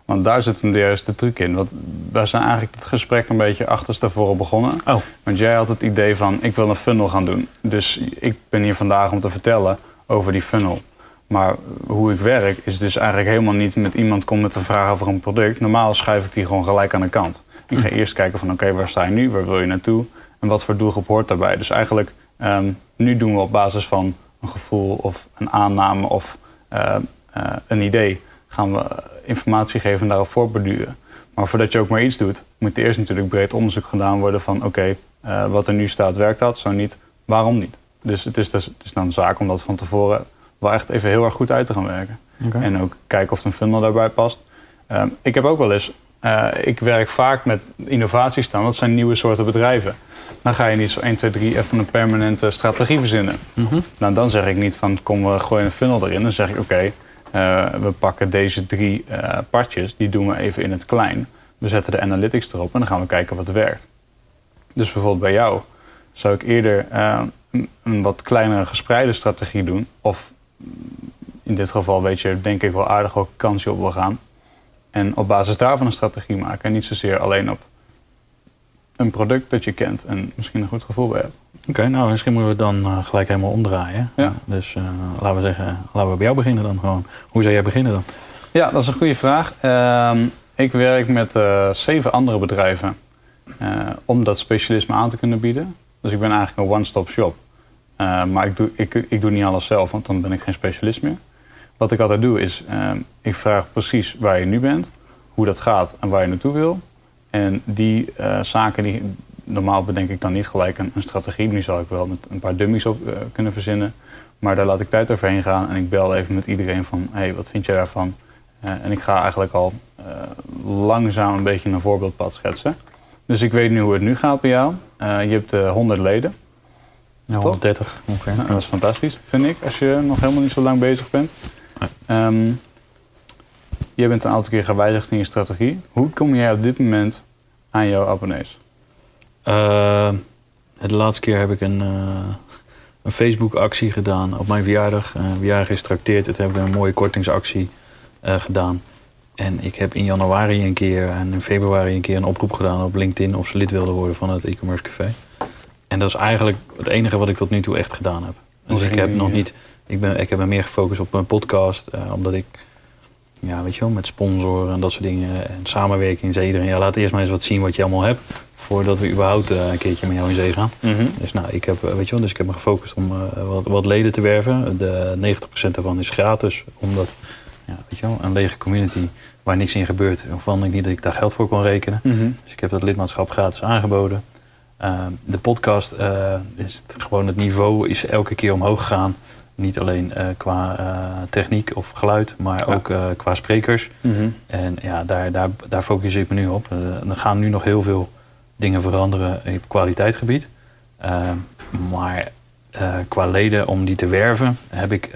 Want daar zit hem de juiste truc in. Want wij zijn eigenlijk het gesprek een beetje achterstevoren begonnen. Oh. Want jij had het idee van, ik wil een funnel gaan doen. Dus ik ben hier vandaag om te vertellen over die funnel. Maar hoe ik werk is dus eigenlijk helemaal niet met iemand komt met een vraag over een product. Normaal schuif ik die gewoon gelijk aan de kant. Ik ga eerst kijken van, oké, waar sta je nu? Waar wil je naartoe? En wat voor doelgroep hoort daarbij? Dus eigenlijk, ehm, nu doen we op basis van een gevoel of een aanname of eh, eh, een idee... gaan we informatie geven en daarop voortborduren. Maar voordat je ook maar iets doet, moet er eerst natuurlijk breed onderzoek gedaan worden van... oké, eh, wat er nu staat, werkt dat? Zo niet, waarom niet? Dus het is, dus, het is dan zaak om dat van tevoren wel echt even heel erg goed uit te gaan werken. En ook kijken of een funnel daarbij past. Ehm, ik heb ook wel eens, eh, ik werk vaak met innovaties staan. Dat zijn nieuwe soorten bedrijven. Dan ga je niet zo 1, 2, 3 even een permanente strategie verzinnen. Mhm. Nou, dan zeg ik niet van kom we gooien een funnel erin. Dan zeg ik oké, we pakken deze drie eh partjes, die doen we even in het klein. We zetten de analytics erop en dan gaan we kijken wat werkt. Dus bijvoorbeeld bij jou zou ik eerder eh, een, een wat kleinere gespreide strategie doen. Of in dit geval weet je denk ik wel aardig welke kans je op wil gaan. En op basis daarvan een strategie maken. En niet zozeer alleen op een product dat je kent en misschien een goed gevoel bij hebt. Oké, nou misschien moeten we het dan eh, gelijk helemaal omdraaien. Ja. Dus eh, laten we zeggen, laten we bij jou beginnen dan gewoon. Hoe zou jij beginnen dan? Ja, dat is een goede vraag. Ehm, ik werk met eh, zeven andere bedrijven om dat specialisme aan te kunnen bieden. Dus ik ben eigenlijk een one-stop shop. Maar ik doe, ik, ik doe niet alles zelf, want dan ben ik geen specialist meer. Wat ik altijd doe is, ehm, ik vraag precies waar je nu bent, hoe dat gaat en waar je naartoe wil. En die eh, zaken, die, normaal bedenk ik dan niet gelijk een, een strategie. Nu zal ik wel met een paar dummies op eh, kunnen verzinnen. Maar daar laat ik tijd overheen gaan en ik bel even met iedereen van, hé, hey, wat vind jij daarvan? Eh, en ik ga eigenlijk al langzaam een beetje een voorbeeldpad schetsen. Dus ik weet nu hoe het nu gaat bij jou. Je hebt eh 100 leden. Top. 130 ongeveer. Nou, dat is fantastisch, vind ik, als je nog helemaal niet zo lang bezig bent. Ehm, je bent een aantal keer gewijzigd in je strategie. Hoe kom jij op dit moment aan jouw abonnees? Eh, de laatste keer heb ik een, eh, een Facebook-actie gedaan op mijn verjaardag. Eh verjaardag is trakteerd. Toen heb ik een mooie kortingsactie gedaan. En ik heb in januari een keer en in februari een keer een oproep gedaan op LinkedIn of ze lid wilden worden van het e-commerce café. En dat is eigenlijk het enige wat ik tot nu toe echt gedaan heb. Dus ik heb nog niet. Ik, ben, ik heb me meer gefocust op mijn podcast, omdat ik, ja, weet je wel, met sponsoren en dat soort dingen en samenwerking zei iedereen, ja, laat eerst maar eens wat zien wat je allemaal hebt, voordat we überhaupt eh, een keertje met jou in zee gaan. Dus nou, ik heb, eh, weet je wel, dus ik heb me gefocust om eh, wat, wat leden te werven. De 90% daarvan is gratis, omdat, ja, weet je wel, een lege community waar niks in gebeurt, waarvan ik niet dat ik daar geld voor kon rekenen. Mhm. Dus ik heb dat lidmaatschap gratis aangeboden. Uh, de podcast, is het gewoon het niveau is elke keer omhoog gegaan. Niet alleen uh, qua uh, techniek of geluid, maar Ja. ook uh, qua sprekers. Mhm. En ja, daar, daar, daar focus ik me nu op. Er gaan nu nog heel veel dingen veranderen op kwaliteitsgebied. Maar qua leden, om die te werven, heb ik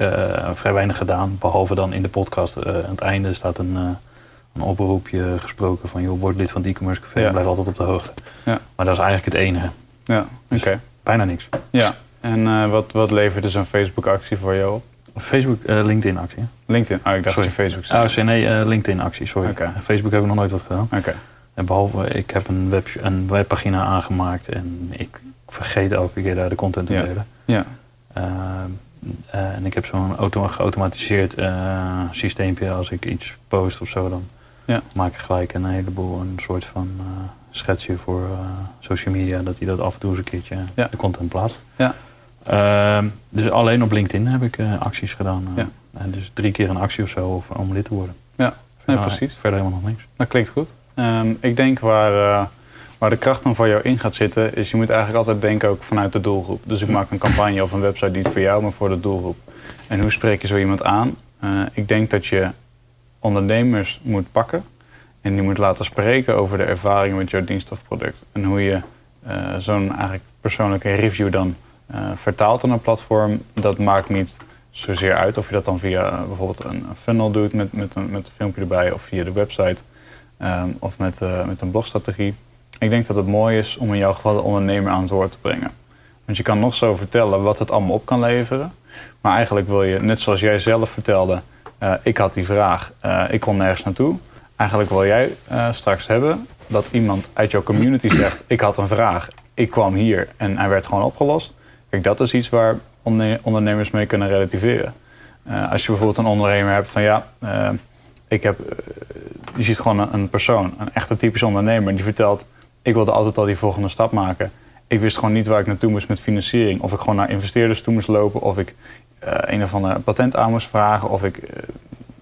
vrij weinig gedaan. Behalve dan in de podcast. Aan het einde staat een, een oproepje gesproken van... joh, word lid van het e-commerce café Ja. blijf altijd op de hoogte. Ja. Maar dat is eigenlijk het enige. Ja, oké. Dus Bijna niks. Ja, en eh, wat, wat levert dus een Facebook-actie voor jou op? Facebook, eh, LinkedIn actie. LinkedIn? Oh, ik dacht Sorry. dat je Facebook zei. Oh, sorry, nee, eh, LinkedIn actie, sorry. Oké. Facebook heb ik nog nooit wat gedaan. Oké. En behalve, ik heb een, web, een webpagina aangemaakt en ik vergeet elke keer daar de content te Ja. delen. Ja. Uh, uh, en ik heb zo'n auto geautomatiseerd uh, systeempje. Als ik iets post of zo, dan Ja. maak ik gelijk een heleboel, een soort van schetsje voor social media, dat hij dat af en toe eens een keertje Ja. de content plaatst. Ja. Ehm, dus alleen op LinkedIn heb ik eh, acties gedaan. eh. Ja. En dus drie keer een actie of zo om lid te worden. Ja, nee, Verder- precies. Verder helemaal nog niks. Dat klinkt goed. Ehm, ik denk waar, eh, waar de kracht dan voor jou in gaat zitten, is je moet eigenlijk altijd denken ook vanuit de doelgroep. Dus ik maak een campagne of een website niet voor jou, maar voor de doelgroep. En hoe spreek je zo iemand aan? Ik denk dat je ondernemers moet pakken en die moet laten spreken over de ervaring met jouw dienst of product. En hoe je zo'n eigenlijk persoonlijke review dan vertaalt aan een platform, dat maakt niet zozeer uit of je dat dan via eh, bijvoorbeeld een funnel doet met, met, een, met een filmpje erbij of via de website ehm, of met, eh, met een blogstrategie. Ik denk dat het mooi is om in jouw geval de ondernemer aan het woord te brengen. Want je kan nog zo vertellen wat het allemaal op kan leveren. Maar eigenlijk wil je, net zoals jij zelf vertelde, eh, ik had die vraag, eh, ik kon nergens naartoe. Eigenlijk wil jij eh, straks hebben dat iemand uit jouw community zegt, ik had een vraag, ik kwam hier en hij werd gewoon opgelost. Kijk, dat is iets waar onderne- ondernemers mee kunnen relativeren. Eh, als je bijvoorbeeld een ondernemer hebt van ja, eh, ik heb, eh, je ziet gewoon een, persoon, een echte typische ondernemer, die vertelt, ik wilde altijd al die volgende stap maken. Ik wist gewoon niet waar ik naartoe moest met financiering. Of ik gewoon naar investeerders toe moest lopen, of ik een of ander patent aan moest vragen, of ik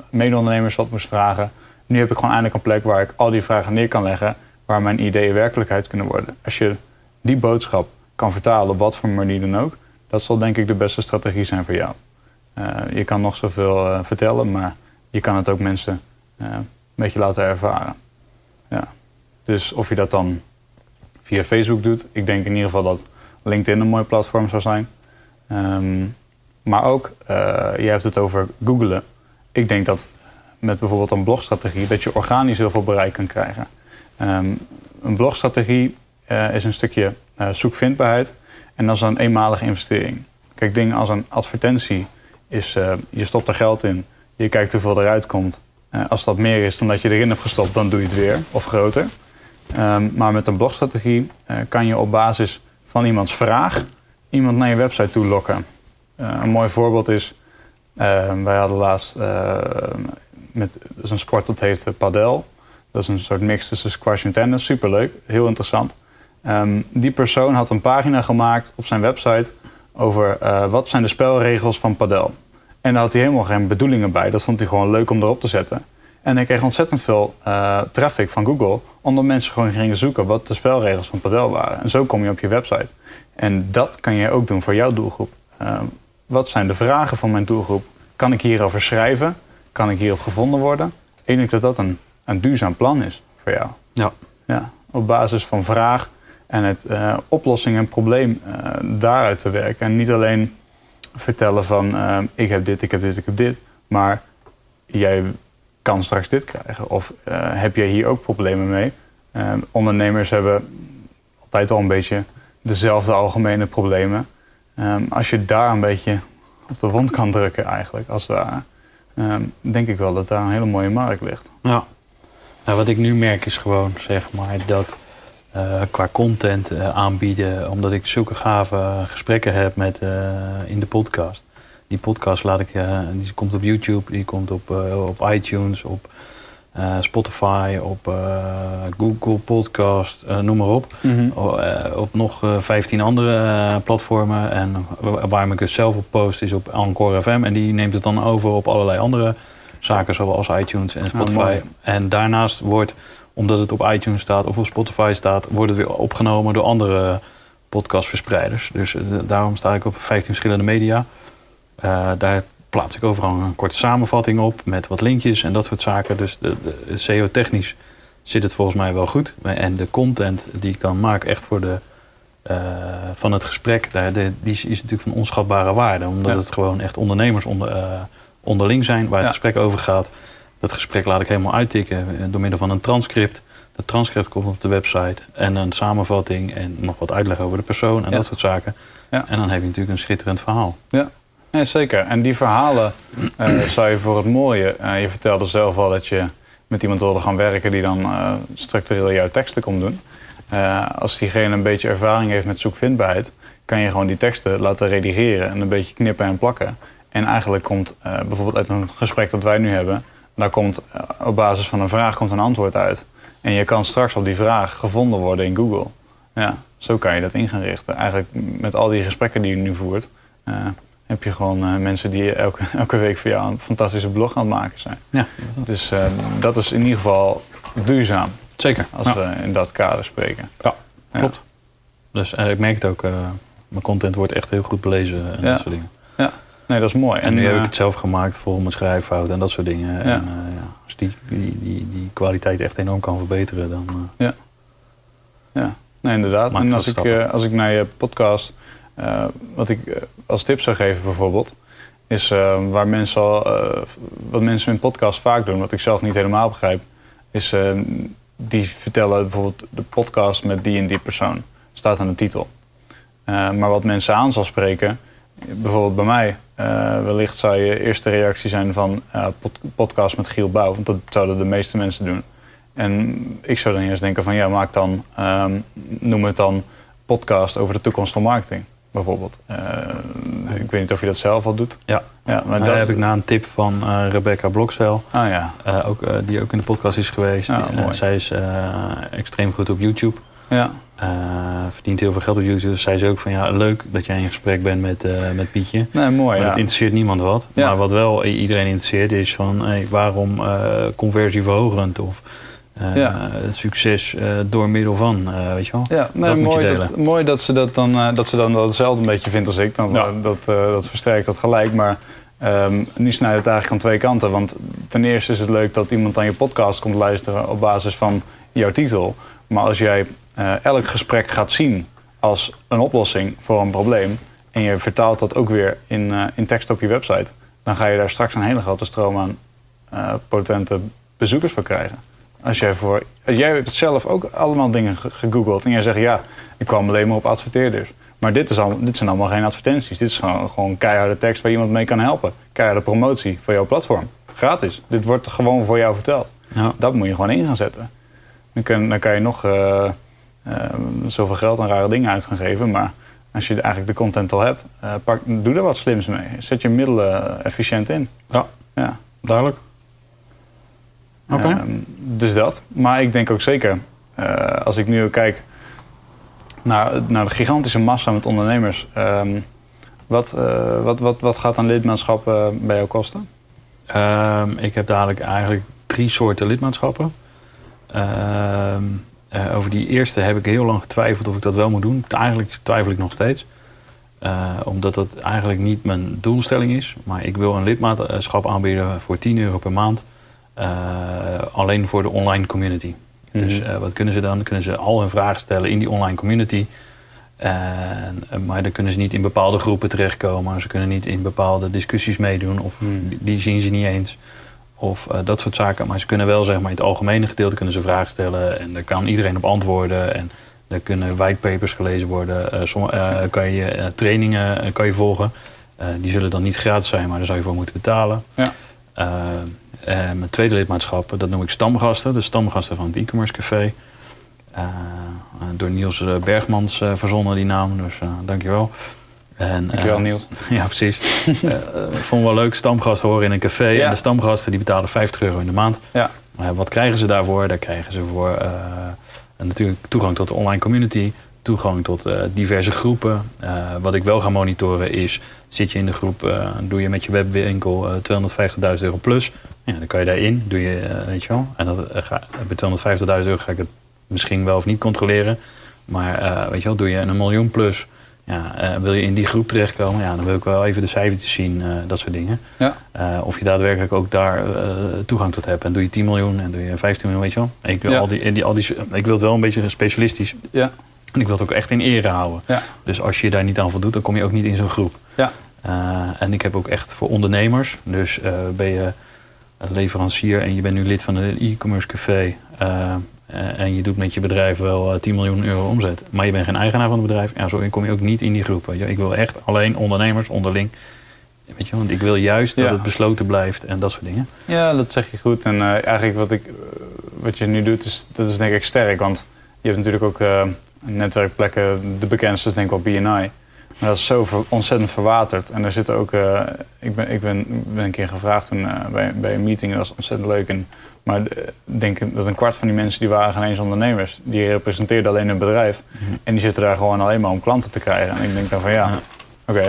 mede-ondernemers wat moest vragen. Nu heb ik gewoon eindelijk een plek waar ik al die vragen neer kan leggen, waar mijn ideeën werkelijkheid kunnen worden. Als je die boodschap kan vertalen, op wat voor manier dan ook, dat zal denk ik de beste strategie zijn voor jou. Eh, je kan nog zoveel eh, vertellen, maar je kan het ook mensen eh, een beetje laten ervaren. Ja. Dus of je dat dan via Facebook doet, ik denk in ieder geval dat LinkedIn een mooi platform zou zijn. Ehm, maar ook, je hebt het over googlen. Ik denk dat met bijvoorbeeld een blogstrategie, dat je organisch heel veel bereik kan krijgen. Ehm, een blogstrategie is een stukje eh, zoekvindbaarheid en dat is een eenmalige investering. Kijk, dingen als een advertentie is, eh, je stopt er geld in, je kijkt hoeveel eruit komt. Eh, als dat meer is dan dat je erin hebt gestopt, dan doe je het weer of groter. Ehm, maar met een blogstrategie kan je op basis van iemands vraag iemand naar je website toe lokken. Een mooi voorbeeld is, eh, wij hadden laatst eh, met dat is een sport dat heet padel. Dat is een soort mix tussen squash en tennis. Superleuk, heel interessant. Ehm, die persoon had een pagina gemaakt op zijn website over eh, wat zijn de spelregels van padel. En daar had hij helemaal geen bedoelingen bij. Dat vond hij gewoon leuk om erop te zetten. En hij kreeg ontzettend veel eh, traffic van Google, omdat mensen gewoon gingen zoeken wat de spelregels van padel waren. En zo kom je op je website. En dat kan je ook doen voor jouw doelgroep. Eh, wat zijn de vragen van mijn doelgroep? Kan ik hierover schrijven? Kan ik hierop gevonden worden? Ik denk dat dat een, een duurzaam plan is voor jou. Ja. Ja, op basis van vraag en het eh, oplossing en probleem eh, daaruit te werken. En niet alleen vertellen van eh, ik heb dit, ik heb dit, ik heb dit. Maar jij kan straks dit krijgen. Of heb jij hier ook problemen mee? Ondernemers hebben altijd al een beetje dezelfde algemene problemen. Als je daar een beetje op de wond kan drukken eigenlijk, als ehm, denk ik wel dat daar een hele mooie markt ligt. Ja. Nou, wat ik nu merk is gewoon, zeg maar, dat eh, qua content eh, aanbieden, omdat ik zulke gave gesprekken heb met, eh, in de podcast. Die podcast laat ik, die komt op YouTube, die komt op, op iTunes, op Spotify, op Google Podcast, noem maar op. Eh, op nog eh, 15 andere platformen. En wa- waar ik het zelf op post is op Encore FM. En die neemt het dan over op allerlei andere zaken, zoals iTunes en Spotify. mooi. en daarnaast wordt, omdat het op iTunes staat of op Spotify staat, wordt het weer opgenomen door andere podcastverspreiders. Dus eh, daarom sta ik op 15 verschillende media. Eh, daar plaats ik overal een korte samenvatting op met wat linkjes en dat soort zaken. Dus de, de, SEO-technisch zit het volgens mij wel goed. En de content die ik dan maak, echt voor de, eh, van het gesprek, daar, de, die is, is natuurlijk van onschatbare waarde. Omdat Ja. het gewoon echt ondernemers onder, onderling zijn waar het Ja. gesprek over gaat. Dat gesprek laat ik helemaal uittikken eh, door middel van een transcript. Dat transcript komt op de website en een samenvatting en nog wat uitleg over de persoon en Ja. dat soort zaken. Ja. En dan heb je natuurlijk een schitterend verhaal. Nee, zeker. En die verhalen eh, zou je voor het mooie. eh, je vertelde zelf al dat je met iemand wilde gaan werken die dan structureel jouw teksten komt doen. Als diegene een beetje ervaring heeft met zoekvindbaarheid, kan je gewoon die teksten laten redigeren en een beetje knippen en plakken. En eigenlijk komt bijvoorbeeld uit een gesprek dat wij nu hebben, daar komt op basis van een vraag komt een antwoord uit. En je kan straks op die vraag gevonden worden in Google. Ja, zo kan je dat in gaan richten. Eigenlijk met al die gesprekken die je nu voert, eh, heb je gewoon eh, mensen die elke, elke week voor jou een fantastische blog aan het maken zijn. Ja, Dus eh, dat is in ieder geval duurzaam, zeker. als Ja. we in dat kader spreken. Ja, Ja. klopt. Dus ik merk het ook, mijn content wordt echt heel goed belezen en Ja. dat soort dingen. Nee, dat is mooi. En, nu heb eh, ik het zelf gemaakt voor mijn schrijffout en dat soort dingen. En Ja. eh, ja, als die, die, die, die kwaliteit echt enorm kan verbeteren, dan... eh, Ja, nee, inderdaad. En als ik, eh, als ik naar je podcast, eh, wat ik eh, als tip zou geven bijvoorbeeld, is eh, waar mensen al, eh, wat mensen in podcast vaak doen, wat ik zelf niet helemaal begrijp, is eh, die vertellen bijvoorbeeld de podcast met die en die persoon. Staat aan de titel. Eh, maar wat mensen aan zal spreken, bijvoorbeeld bij mij, eh, wellicht zou je eerste reactie zijn van eh, pod- podcast met Giel Bouw, want dat zouden de meeste mensen doen. En ik zou dan eerst denken van ja, maak dan, ehm, noem het dan podcast over de toekomst van marketing, bijvoorbeeld. Eh, ik weet niet of je dat zelf al doet. Ja. ja maar daar dat heb ik na een tip van Rebecca Blokcel, Ah ja, ook, die ook in de podcast is geweest. Ja, mooi. zij is extreem goed op YouTube. ja, Eh, verdient heel veel geld op YouTube. Dus zei ze ook van ja, leuk dat jij in gesprek bent met, eh, met Pietje. nee, mooi. Maar ja. dat interesseert niemand wat. Ja. Maar wat wel iedereen interesseert is van hey, waarom eh, conversieverhogend of eh, Ja. het succes door middel van, weet je wel. Ja, nee, Dat moet je mooi, delen. dat, mooi dat ze dat dan, dat ze dan wel hetzelfde een beetje vindt als ik. Dan, dat, dat versterkt dat gelijk. Maar ehm, nu snijdt het eigenlijk aan twee kanten. Want ten eerste is het leuk dat iemand aan je podcast komt luisteren op basis van jouw titel. Maar als jij eh, elk gesprek gaat zien als een oplossing voor een probleem. en je vertaalt dat ook weer in, eh, in tekst op je website. dan ga je daar straks een hele grote stroom aan eh, potente bezoekers voor krijgen. Als jij, voor, als jij hebt zelf ook allemaal dingen ge- gegoogeld en jij zegt ja, ik kwam alleen maar op adverteerders. Maar dit, is al, dit zijn allemaal geen advertenties. Dit is gewoon, gewoon keiharde tekst waar iemand mee kan helpen. Keiharde promotie voor jouw platform. Gratis. Dit wordt gewoon voor jou verteld. Ja. Dat moet je gewoon in gaan zetten. Dan kan, dan kan je nog zoveel geld aan rare dingen uit gaan geven. Maar als je eigenlijk de content al hebt, eh, pak, doe er wat slims mee. Zet je middelen efficiënt in. Ja, Ja. duidelijk. Oké. Ehm, dus dat. Maar ik denk ook zeker, eh, als ik nu kijk naar, naar de gigantische massa met ondernemers. ehm, wat, eh, wat, wat, wat gaat een lidmaatschap eh, bij jou kosten? Ehm, ik heb dadelijk eigenlijk drie soorten lidmaatschappen. Ehm, eh, over die eerste heb ik heel lang getwijfeld of ik dat wel moet doen. Eigenlijk twijfel ik nog steeds. Eh, omdat dat eigenlijk niet mijn doelstelling is. Maar ik wil een lidmaatschap aanbieden voor 10 euro per maand. eh, alleen voor de online community. Dus Mhm. wat kunnen ze dan? Kunnen ze al hun vragen stellen in die online community. En, maar dan kunnen ze niet in bepaalde groepen terechtkomen. Ze kunnen niet in bepaalde discussies meedoen. Of die, die zien ze niet eens. Of eh, dat soort zaken. Maar ze kunnen wel zeg maar, in het algemene gedeelte kunnen ze vragen stellen. En daar kan iedereen op antwoorden. En er kunnen whitepapers gelezen worden. Eh, eh, kan je trainingen kan je volgen. Die zullen dan niet gratis zijn, maar daar zou je voor moeten betalen. Ja. En mijn tweede lidmaatschap, dat noem ik stamgasten. De stamgasten van het e-commerce café. Door Niels Bergmans verzonnen die naam, dus eh dankjewel. En, Dankjewel eh, Niels. ja, precies. Eh, eh, ik vond wel leuk, stamgasten horen in een café. Ja. En de stamgasten die betalen 50 euro in de maand. Ja. Wat krijgen ze daarvoor? Daar krijgen ze voor natuurlijk toegang tot de online community. Toegang tot diverse groepen. Wat ik wel ga monitoren is, zit je in de groep, eh, doe je met je webwinkel eh 250.000 euro plus. Ja, dan kan je daarin, doe je, weet je wel. En dat, ga, bij 250.000 euro ga ik het misschien wel of niet controleren. Maar weet je wel, doe je een miljoen plus. Ja, eh, wil je in die groep terechtkomen, ja, dan wil ik wel even de cijfertjes zien, eh, dat soort dingen. Ja. Eh, of je daadwerkelijk ook daar toegang tot hebt. En doe je 10 miljoen en doe je 15 miljoen, weet je wel. Ik wil, Ja. al die, die, al die, ik wil het wel een beetje specialistisch. Ja. En ik wil het ook echt in ere houden. Ja. Dus als je je daar niet aan voldoet, dan kom je ook niet in zo'n groep. Ja. En ik heb ook echt voor ondernemers. Dus ben je leverancier en je bent nu lid van een e-commerce café. Eh, en je doet met je bedrijf wel eh, 10 miljoen euro omzet. Maar je bent geen eigenaar van het bedrijf. Ja, zo kom je ook niet in die groep. Weet je. Ik wil echt alleen ondernemers onderling. Weet je, want ik wil juist dat het besloten blijft en dat soort dingen. Ja, dat zeg je goed. En eh, eigenlijk wat, ik, eh, wat je nu doet, is, dat is denk ik sterk. Want je hebt natuurlijk ook eh, netwerkplekken, de bekendste is denk ik wel BNI. Maar dat is zo ver- ontzettend verwaterd. En er zitten ook. eh, ik ben, ik ben, ben een keer gevraagd toen, eh, bij, bij een meeting, dat was ontzettend leuk. En, maar eh, ik denk dat een kwart van die mensen die waren geen eens ondernemers. Die representeerden alleen een bedrijf. En die zitten daar gewoon alleen maar om klanten te krijgen. En ik denk dan van ja, oké,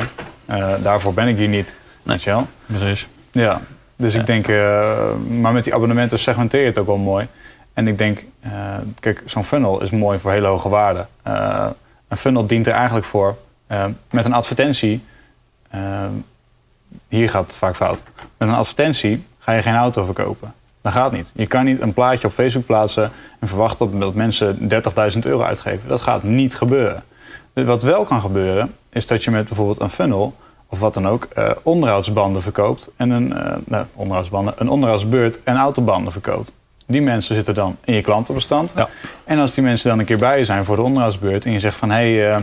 eh, daarvoor ben ik hier niet. Weet je wel? Precies. Ja, dus Ja. ik denk, eh, maar met die abonnementen segmenteer je het ook wel mooi. En ik denk, kijk, zo'n funnel is mooi voor hele hoge waarden. Een funnel dient er eigenlijk voor met een advertentie. hier gaat het vaak fout. Met een advertentie ga je geen auto verkopen. Dat gaat niet. Je kan niet een plaatje op Facebook plaatsen en verwachten dat mensen 30.000 euro uitgeven. Dat gaat niet gebeuren. Dus Wat wel kan gebeuren, is dat je met bijvoorbeeld een funnel of wat dan ook, eh, onderhoudsbanden verkoopt en een eh, nou, onderhoudsbanden, een onderhoudsbeurt en autobanden verkoopt. Die mensen zitten dan in je klantenbestand. Ja. En als die mensen dan een keer bij je zijn voor de onderhoudsbeurt en je zegt van hé hey, eh,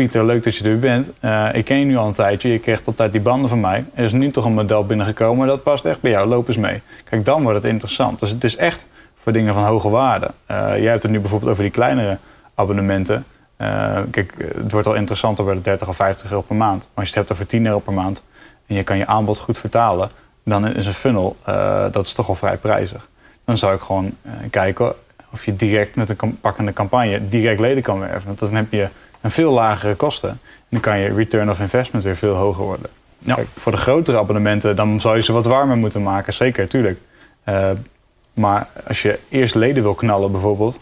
Pieter, leuk dat je er bent. Eh, ik ken je nu al een tijdje, je krijgt altijd die banden van mij. Er is nu toch een model binnengekomen, dat past echt bij jou, loop eens mee. Kijk, dan wordt het interessant. Dus het is echt voor dingen van hoge waarde. Eh, jij hebt het nu bijvoorbeeld over die kleinere abonnementen. Eh, kijk, het wordt al interessanter bij de 30 of 50 euro per maand. Maar als je het hebt over 10 euro per maand en je kan je aanbod goed vertalen, dan is een funnel, dat is toch al vrij prijzig. Dan zou ik gewoon kijken of je direct met een pakkende campagne direct leden kan werven. Want dan heb je een veel lagere kosten. En dan kan je return of investment weer veel hoger worden. Ja. Kijk, voor de grotere abonnementen, dan zou je ze wat warmer moeten maken. Zeker, tuurlijk. Eh, maar als je eerst leden wil knallen bijvoorbeeld,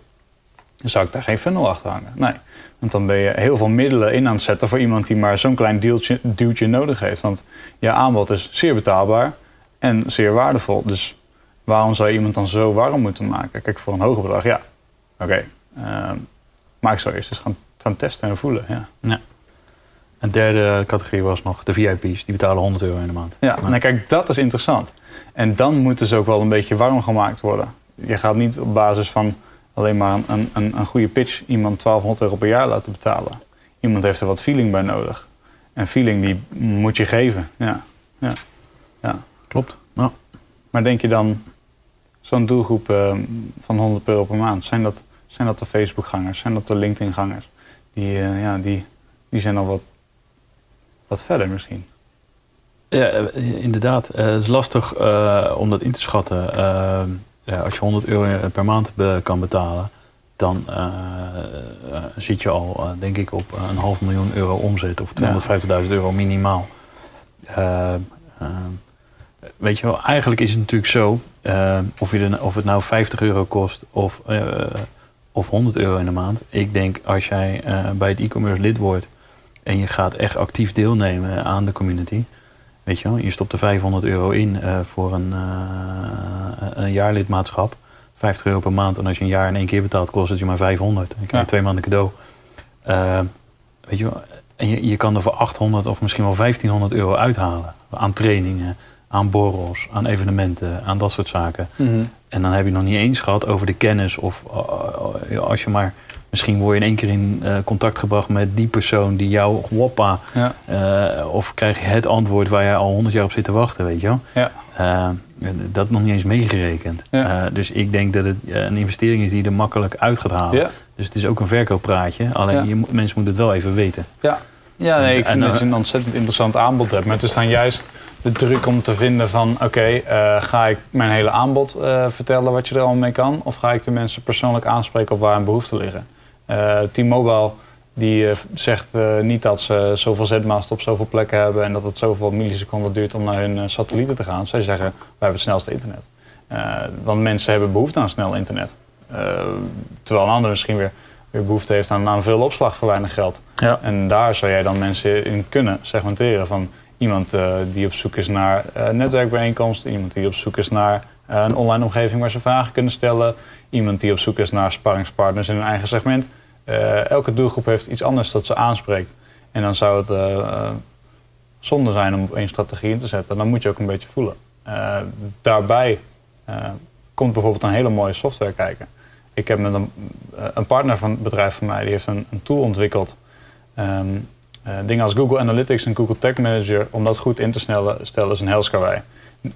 dan zou ik daar geen funnel achter hangen. Nee. Want dan ben je heel veel middelen in aan het zetten voor iemand die maar zo'n klein deeltje, duwtje nodig heeft. Want je aanbod is zeer betaalbaar en zeer waardevol. Dus waarom zou je iemand dan zo warm moeten maken? Kijk, voor een hoger bedrag, ja. Oké. Eh, maar ik zou eerst eens gaan, gaan testen en voelen. Ja, Een derde categorie was nog de VIP's. Die betalen 100 euro in de maand. ja nou, kijk, dat is interessant. En dan moeten ze ook wel een beetje warm gemaakt worden. Je gaat niet op basis van alleen maar een, een, een, goede pitch iemand 1200 euro per jaar laten betalen. Iemand heeft er wat feeling bij nodig. En feeling die moet je geven. Ja. Ja. Ja. Klopt. Ja. Maar denk je dan, zo'n doelgroep eh, van 100 euro per maand, zijn dat, zijn dat de Facebook-gangers? Zijn dat de LinkedIn-gangers? Die, eh, ja, die, die zijn al wat, wat verder misschien. Ja, eh, inderdaad. Eh, het is lastig om dat in te schatten. Ja, als je 100 euro per maand be- kan betalen, dan zit je al, denk ik, op een half miljoen euro omzet of 250.000 euro minimaal. Weet je wel, eigenlijk is het natuurlijk zo, of, je er, of het nou 50 euro kost of, of 100 euro in de maand. Ik denk als jij eh, bij het e-commerce lid wordt en je gaat echt actief deelnemen aan de community. Weet je wel, je stopt er 500 euro in eh, voor een, eh, een jaarlidmaatschap. 50 euro per maand. En als je een jaar in één keer betaalt, kost het je maar 500. Dan krijg je Ja. twee maanden cadeau. Weet je wel, en je, je kan er voor 800 of misschien wel 1500 euro uithalen. Aan trainingen, aan borrels, aan evenementen, aan dat soort zaken. En dan heb je nog niet eens gehad over de kennis. Of eh, eh, als je maar. Misschien word je in één keer in eh, contact gebracht met die persoon die jou woppa. Ja. of krijg je het antwoord waar jij al honderd jaar op zit te wachten, weet je wel. Ja. Dat nog niet eens meegerekend. Ja. Dus ik denk dat het een investering is die er makkelijk uit gaat halen. Ja. Dus het is ook een verkooppraatje. Alleen je, mensen moeten het wel even weten. Ja, ja nee, ik vind dat je een ontzettend interessant aanbod hebt. Maar het is dan juist de druk om te vinden van... oké, eh, ga ik mijn hele aanbod eh, vertellen wat je er allemaal mee kan... of ga ik de mensen persoonlijk aanspreken op waar een behoefte liggen? Eh T-Mobile die zegt niet dat ze zoveel zetmasten op zoveel plekken hebben... en dat het zoveel milliseconden duurt om naar hun satellieten te gaan. Zij zeggen, wij hebben het snelste internet. Want mensen hebben behoefte aan snel internet. Terwijl een ander misschien weer, weer behoefte heeft aan, aan veel opslag voor weinig geld. Ja. En daar zou jij dan mensen in kunnen segmenteren. Van iemand eh, die op zoek is naar eh netwerkbijeenkomsten. Iemand die op zoek is naar eh, een online omgeving waar ze vragen kunnen stellen. Iemand die op zoek is naar sparringspartners in hun eigen segment. Eh, elke doelgroep heeft iets anders dat ze aanspreekt. En dan zou het eh, eh, zonde zijn om één strategie in te zetten. Dan moet je ook een beetje voelen. Eh, daarbij eh, komt bijvoorbeeld een hele mooie software kijken. Ik heb met een, eh, een partner van het bedrijf van mij, die heeft een, een tool ontwikkeld. Ehm, eh, dingen als Google Analytics en Google Tag Manager, om dat goed in te snellen, stellen is een helskarwei.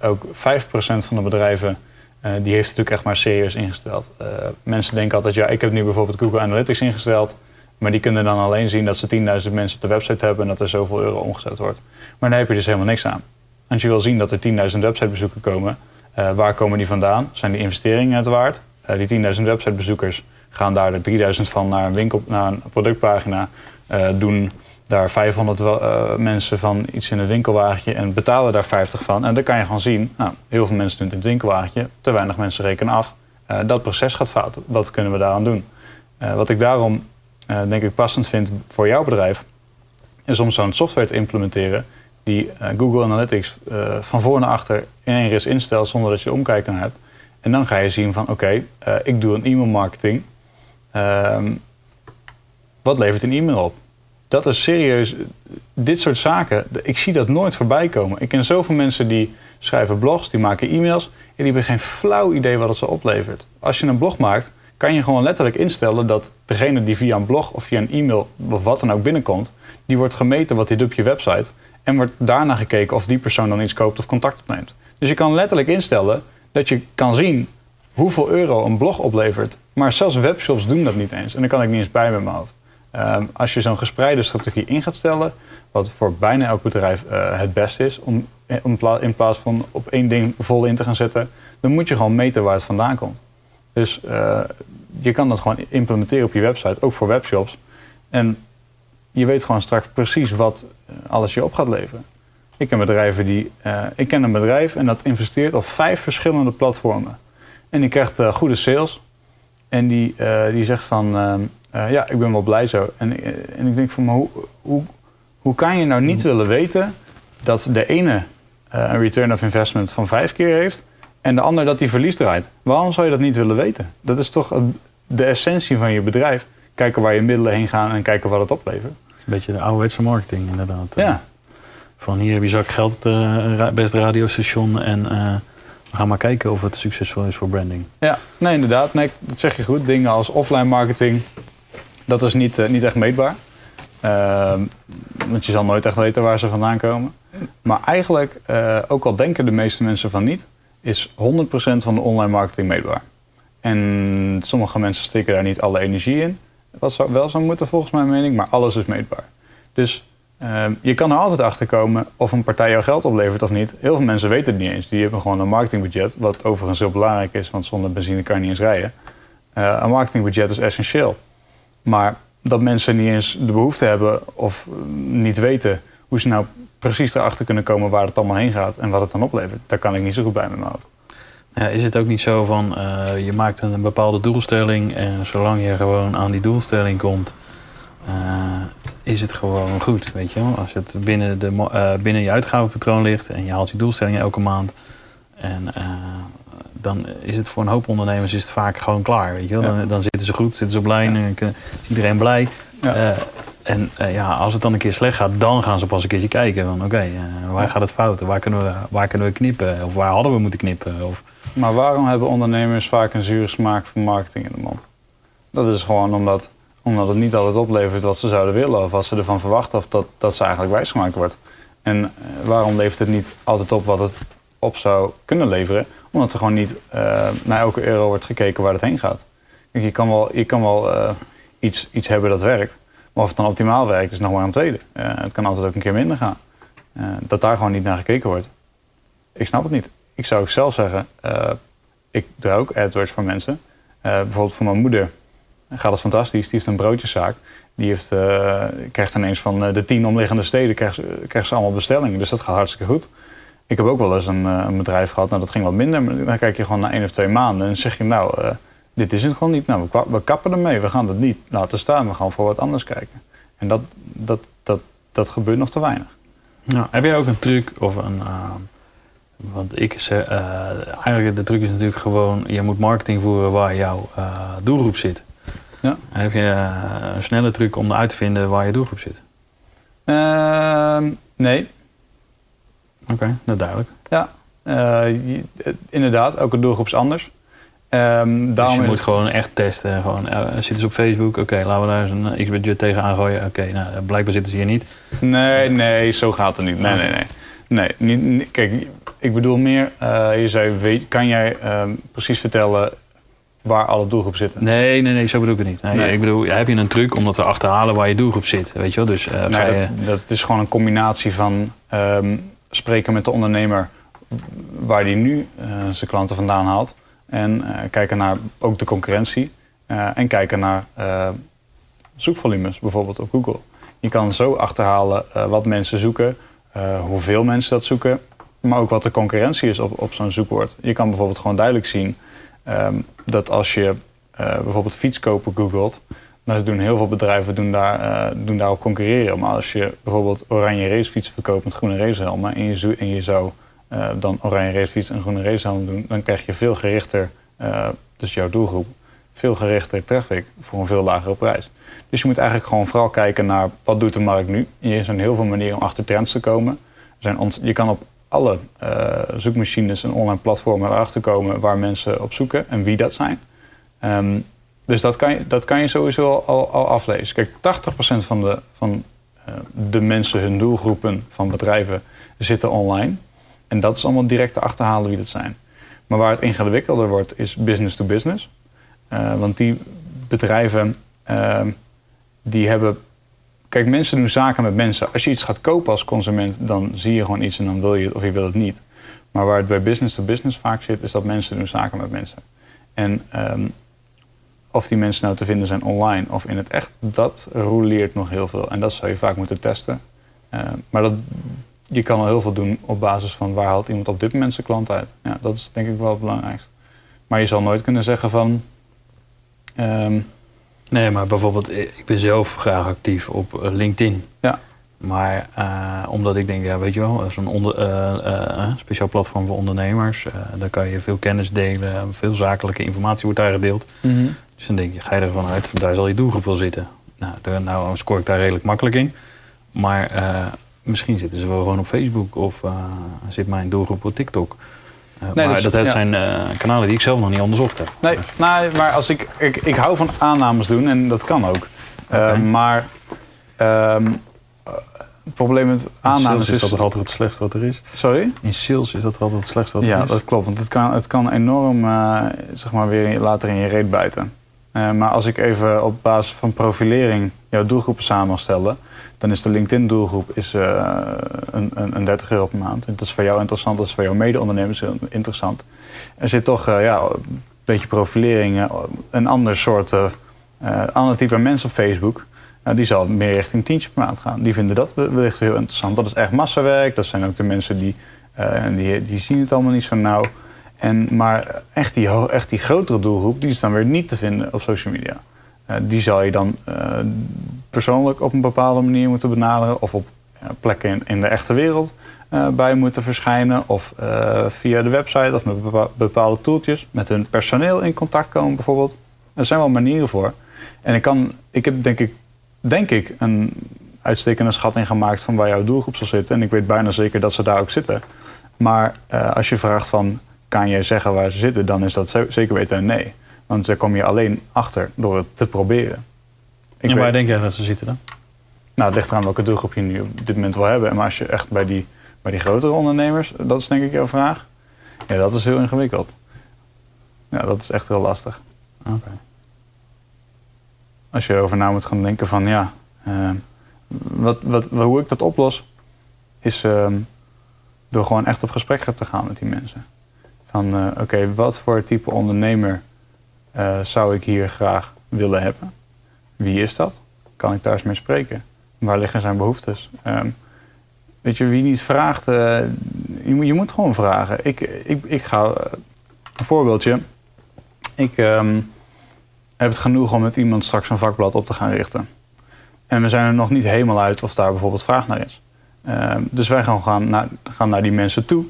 Ook 5% van de bedrijven, eh, die heeft het natuurlijk echt maar serieus ingesteld. Eh, mensen denken altijd, ja, ik heb nu bijvoorbeeld Google Analytics ingesteld. Maar die kunnen dan alleen zien dat ze 10.000 mensen op de website hebben en dat er zoveel euro omgezet wordt. Maar daar heb je dus helemaal niks aan. Als je wil zien dat er 10.000 websitebezoeken komen, waar komen die vandaan? Zijn die investeringen het waard? Die 10.000 websitebezoekers gaan daar de 3.000 van naar een, winkel, naar een productpagina, doen daar 500 mensen van iets in een winkelwagentje en betalen daar 50 van. En dan kan je gewoon zien, nou, heel veel mensen doen het in het winkelwagentje, te weinig mensen rekenen af. dat proces gaat fout. Wat kunnen we daaraan doen? wat ik daarom denk ik passend vind voor jouw bedrijf, is om zo'n software te implementeren die Google Analytics van voor naar achter in één ris instelt zonder dat je omkijken hebt. En dan ga je zien van oké, ik doe een e-mail marketing. Um, wat levert een e-mail op? Dat is serieus, dit soort zaken, ik zie dat nooit voorbij komen. Ik ken zoveel mensen die schrijven blogs, die maken e-mails en die hebben geen flauw idee wat het zo oplevert. Als je een blog maakt, kan je gewoon letterlijk instellen dat degene die via een blog of via een e-mail of wat dan ook binnenkomt, die wordt gemeten wat hij doet op je website. En wordt daarna gekeken of die persoon dan iets koopt of contact opneemt. Dus je kan letterlijk instellen dat je kan zien hoeveel euro een blog oplevert. Maar zelfs webshops doen dat niet eens. En dan kan ik niet eens bij met mijn hoofd. Um, als je zo'n gespreide strategie in gaat stellen, wat voor bijna elk bedrijf uh, het beste is, om, om in plaats van op één ding vol in te gaan zetten, dan moet je gewoon meten waar het vandaan komt. Dus uh, je kan dat gewoon implementeren op je website, ook voor webshops. En je weet gewoon straks precies wat eh, alles je op gaat leveren. Ik ken bedrijven die. Ik ken een bedrijf en dat investeert op vijf verschillende platformen. En die krijgt goede sales. En die, die zegt van ja, ik ben wel blij zo. En, en ik denk van maar hoe, hoe, hoe kan je nou niet willen weten dat de ene een return of investment van vijf keer heeft en de ander dat die verlies draait? Waarom zou je dat niet willen weten? Dat is toch de essentie van je bedrijf. Kijken waar je middelen heen gaan en kijken wat het oplevert. Een beetje de ouderwetse marketing, inderdaad. Ja. Van hier heb je zak geld, uh, best radiostation en uh, we gaan maar kijken of het succesvol is voor branding. Ja, nee, inderdaad. Nee, dat zeg je goed. Dingen als offline marketing, dat is niet, uh, niet echt meetbaar. Ehm, want je zal nooit echt weten waar ze vandaan komen. Maar eigenlijk, ook al denken de meeste mensen van niet, is 100% van de online marketing meetbaar. En sommige mensen steken daar niet alle energie in. Wat zou, wel zou moeten volgens mijn mening, maar alles is meetbaar. Dus uh, je kan er altijd achter komen of een partij jouw geld oplevert of niet. Heel veel mensen weten het niet eens. Die hebben gewoon een marketingbudget, wat overigens heel belangrijk is, want zonder benzine kan je niet eens rijden. Uh, een marketingbudget is essentieel. Maar dat mensen niet eens de behoefte hebben of niet weten hoe ze nou precies erachter kunnen komen waar het allemaal heen gaat en wat het dan oplevert, daar kan ik niet zo goed bij met mijn hoofd. Is het ook niet zo van uh, je maakt een bepaalde doelstelling en zolang je gewoon aan die doelstelling komt, uh, is het gewoon goed, weet je? Als het binnen, de, binnen je uitgavenpatroon ligt en je haalt je doelstellingen elke maand, en dan is het voor een hoop ondernemers is het vaak gewoon klaar, weet je wel? Dan, dan, zitten ze goed, zitten ze op lijn, en is iedereen blij. Ja. en ja, als het dan een keer slecht gaat, dan gaan ze pas een keertje kijken van oké, okay, waar gaat het fout? Waar kunnen, we, waar kunnen we knippen? Of waar hadden we moeten knippen? Of, maar waarom hebben ondernemers vaak een zure smaak van marketing in de mond? Dat is gewoon omdat, omdat het niet altijd oplevert wat ze zouden willen of wat ze ervan verwachten of dat, dat ze eigenlijk wijsgemaakt wordt. En eh, waarom levert het niet altijd op wat het op zou kunnen leveren? Omdat er gewoon niet uh, naar elke euro wordt gekeken waar het heen gaat. je kan wel, je kan wel uh, iets, iets hebben dat werkt, maar of het dan optimaal werkt is nog maar een tweede. het kan altijd ook een keer minder gaan. dat daar gewoon niet naar gekeken wordt. Ik snap het niet ik zou ook zelf zeggen, ik doe ook AdWords voor mensen. Bijvoorbeeld voor mijn moeder gaat het fantastisch. Die heeft een broodjeszaak. Die heeft, krijgt ineens van de tien omliggende steden krijgt, krijgt ze allemaal bestellingen. Dus dat gaat hartstikke goed. Ik heb ook wel eens een, een, bedrijf gehad, nou dat ging wat minder. Maar dan kijk je gewoon na één of twee maanden en zeg je nou, dit is het gewoon niet. Nou, we, we kappen ermee. We gaan het niet laten staan. We gaan voor wat anders kijken. En dat, dat, dat, dat gebeurt nog te weinig. Nou, heb jij ook een truc of een want ik zeg, uh, eigenlijk de truc is natuurlijk gewoon, je moet marketing voeren waar jouw doelgroep zit. Ja. Heb je een snelle truc om uit te vinden waar je doelgroep zit? Ehm, nee. Oké, okay, nou duidelijk. Ja, je, inderdaad, elke doelgroep is anders. Um, dus je moet gewoon echt testen. Gewoon, zitten ze op Facebook? Oké, laten we daar eens een x-budget tegen aangooien. Oké, nou, blijkbaar zitten ze hier niet. Nee, nee, zo gaat het niet. Nee, nee, nee. Nee, niet, kijk, ik bedoel meer, uh, je zei, weet, kan jij uh, precies vertellen waar alle doelgroepen zitten. Nee, nee, nee, zo bedoel ik het niet. Nee, Nee. Ik bedoel, heb je een truc om dat te achterhalen waar je doelgroep zit? Weet je wel? Dus eh, je... dat, dat is gewoon een combinatie van ehm, spreken met de ondernemer waar die nu eh, zijn klanten vandaan haalt. En eh, kijken naar ook de concurrentie. eh, en kijken naar zoekvolumes, bijvoorbeeld op Google. Je kan zo achterhalen wat mensen zoeken, hoeveel mensen dat zoeken, maar ook wat de concurrentie is op, op zo'n zoekwoord. Je kan bijvoorbeeld gewoon duidelijk zien ehm, dat als je bijvoorbeeld fiets kopen googelt, dan doen heel veel bedrijven doen daar, eh, doen daarop concurreren. Maar als je bijvoorbeeld oranje racefietsen verkoopt met groene racehelmen en je, en je zou eh, dan oranje racefiets en groene racehelm doen, dan krijg je veel gerichter, eh, dus jouw doelgroep, veel gerichter traffic voor een veel lagere prijs. Dus je moet eigenlijk gewoon vooral kijken naar wat doet de markt nu. Er zijn heel veel manieren om achter trends te komen. Er zijn je kan op alle zoekmachines en online platformen erachter komen waar mensen op zoeken en wie dat zijn. Ehm, dus dat kan, je, dat kan je sowieso al, al aflezen. Kijk, 80% van, de, van eh, de mensen, hun doelgroepen van bedrijven, zitten online. En dat is allemaal direct te achterhalen wie dat zijn. Maar waar het ingewikkelder wordt, is business to business. Eh, want die bedrijven, ehm, die hebben... Kijk, mensen doen zaken met mensen. Als je iets gaat kopen als consument, dan zie je gewoon iets en dan wil je het of je wil het niet. Maar waar het bij business to business vaak zit, is dat mensen doen zaken met mensen. En ehm, of die mensen nou te vinden zijn online of in het echt, dat roleert nog heel veel. En dat zou je vaak moeten testen. Eh, maar dat, je kan al heel veel doen op basis van waar haalt iemand op dit moment zijn klant uit. Ja, dat is denk ik wel het belangrijkste. Maar je zal nooit kunnen zeggen van... ehm, Nee, maar bijvoorbeeld, eh, ik ben zelf graag actief op eh, LinkedIn. Ja. Maar omdat ik denk, ja, weet je wel, zo'n onder, speciaal platform voor ondernemers. daar kan je veel kennis delen, veel zakelijke informatie wordt daar gedeeld. Dus dan denk je, ga je ervan uit, daar zal je doelgroep wel zitten. Nou, daar, nou scoor ik daar redelijk makkelijk in. Maar eh, misschien zitten ze wel gewoon op Facebook of eh, zit mijn doelgroep op TikTok. Eh, Nee, maar dat zijn ja. kanalen die ik zelf nog niet onderzocht heb. Nee, nou, maar als ik, ik, ik hou van aannames doen en dat kan ook. Maar ehm, eh, het probleem met In aannames sales is is... dat toch altijd het slechtste wat er is? Sorry? In sales is dat altijd het slechtste wat er Ja, is? dat klopt. Want het kan, het kan enorm zeg maar weer later in je reet bijten. Eh, maar als ik even op basis van profilering jouw doelgroepen samenstellen, dan is de LinkedIn-doelgroep is, eh, een, een, een 30 euro per maand. Dat is voor jou interessant, dat is voor jouw mede-ondernemers interessant. Er zit toch eh, ja, een beetje profilering, een ander soort, ander type mensen op Facebook. Nou, die zal meer richting tientje per maand gaan. Die vinden dat wellicht heel interessant. Dat is echt massawerk. Dat zijn ook de mensen die, die, die zien het allemaal niet zo nauw. En, maar echt die, echt die grotere doelgroep, die is dan weer niet te vinden op social media. Eh, die zal je dan eh, persoonlijk op een bepaalde manier moeten benaderen. Of op plekken in, in de echte wereld eh, bij moeten verschijnen. Of via de website of met bepa- bepaalde tooltjes. Met hun personeel in contact komen bijvoorbeeld. Er zijn wel manieren voor. En ik, kan, ik heb denk ik, denk ik een uitstekende schatting gemaakt van waar jouw doelgroep zal zitten. En ik weet bijna zeker dat ze daar ook zitten. Maar als je vraagt van, kan je zeggen waar ze zitten? Dan is dat ze- zeker weten een nee. Want daar kom je alleen achter door het te proberen. Ik en waar weet- denk jij dat ze zitten dan? nou, het ligt eraan welke doelgroep je nu op dit moment wil hebben. Maar als je echt bij die, bij die grotere ondernemers, dat is denk ik jouw vraag. Ja, dat is heel ingewikkeld. Ja, dat is echt heel lastig. Oké. Als je erover na moet gaan denken van ja, eh, wat, wat, hoe ik dat oplos, is ehm, door gewoon echt op gesprek te gaan met die mensen. Van eh, oké, wat voor type ondernemer eh, zou ik hier graag willen hebben? Wie is dat? Kan ik daar eens mee spreken? Waar liggen zijn behoeftes? Ehm, weet je, wie niet vraagt, eh, je, moet, je moet gewoon vragen. Ik, ik, ik ga, een voorbeeldje. Ik ehm, heb het genoeg om met iemand straks een vakblad op te gaan richten. En we zijn er nog niet helemaal uit of daar bijvoorbeeld vraag naar is. Ehm, dus wij gaan, gaan, naar, gaan naar die mensen toe.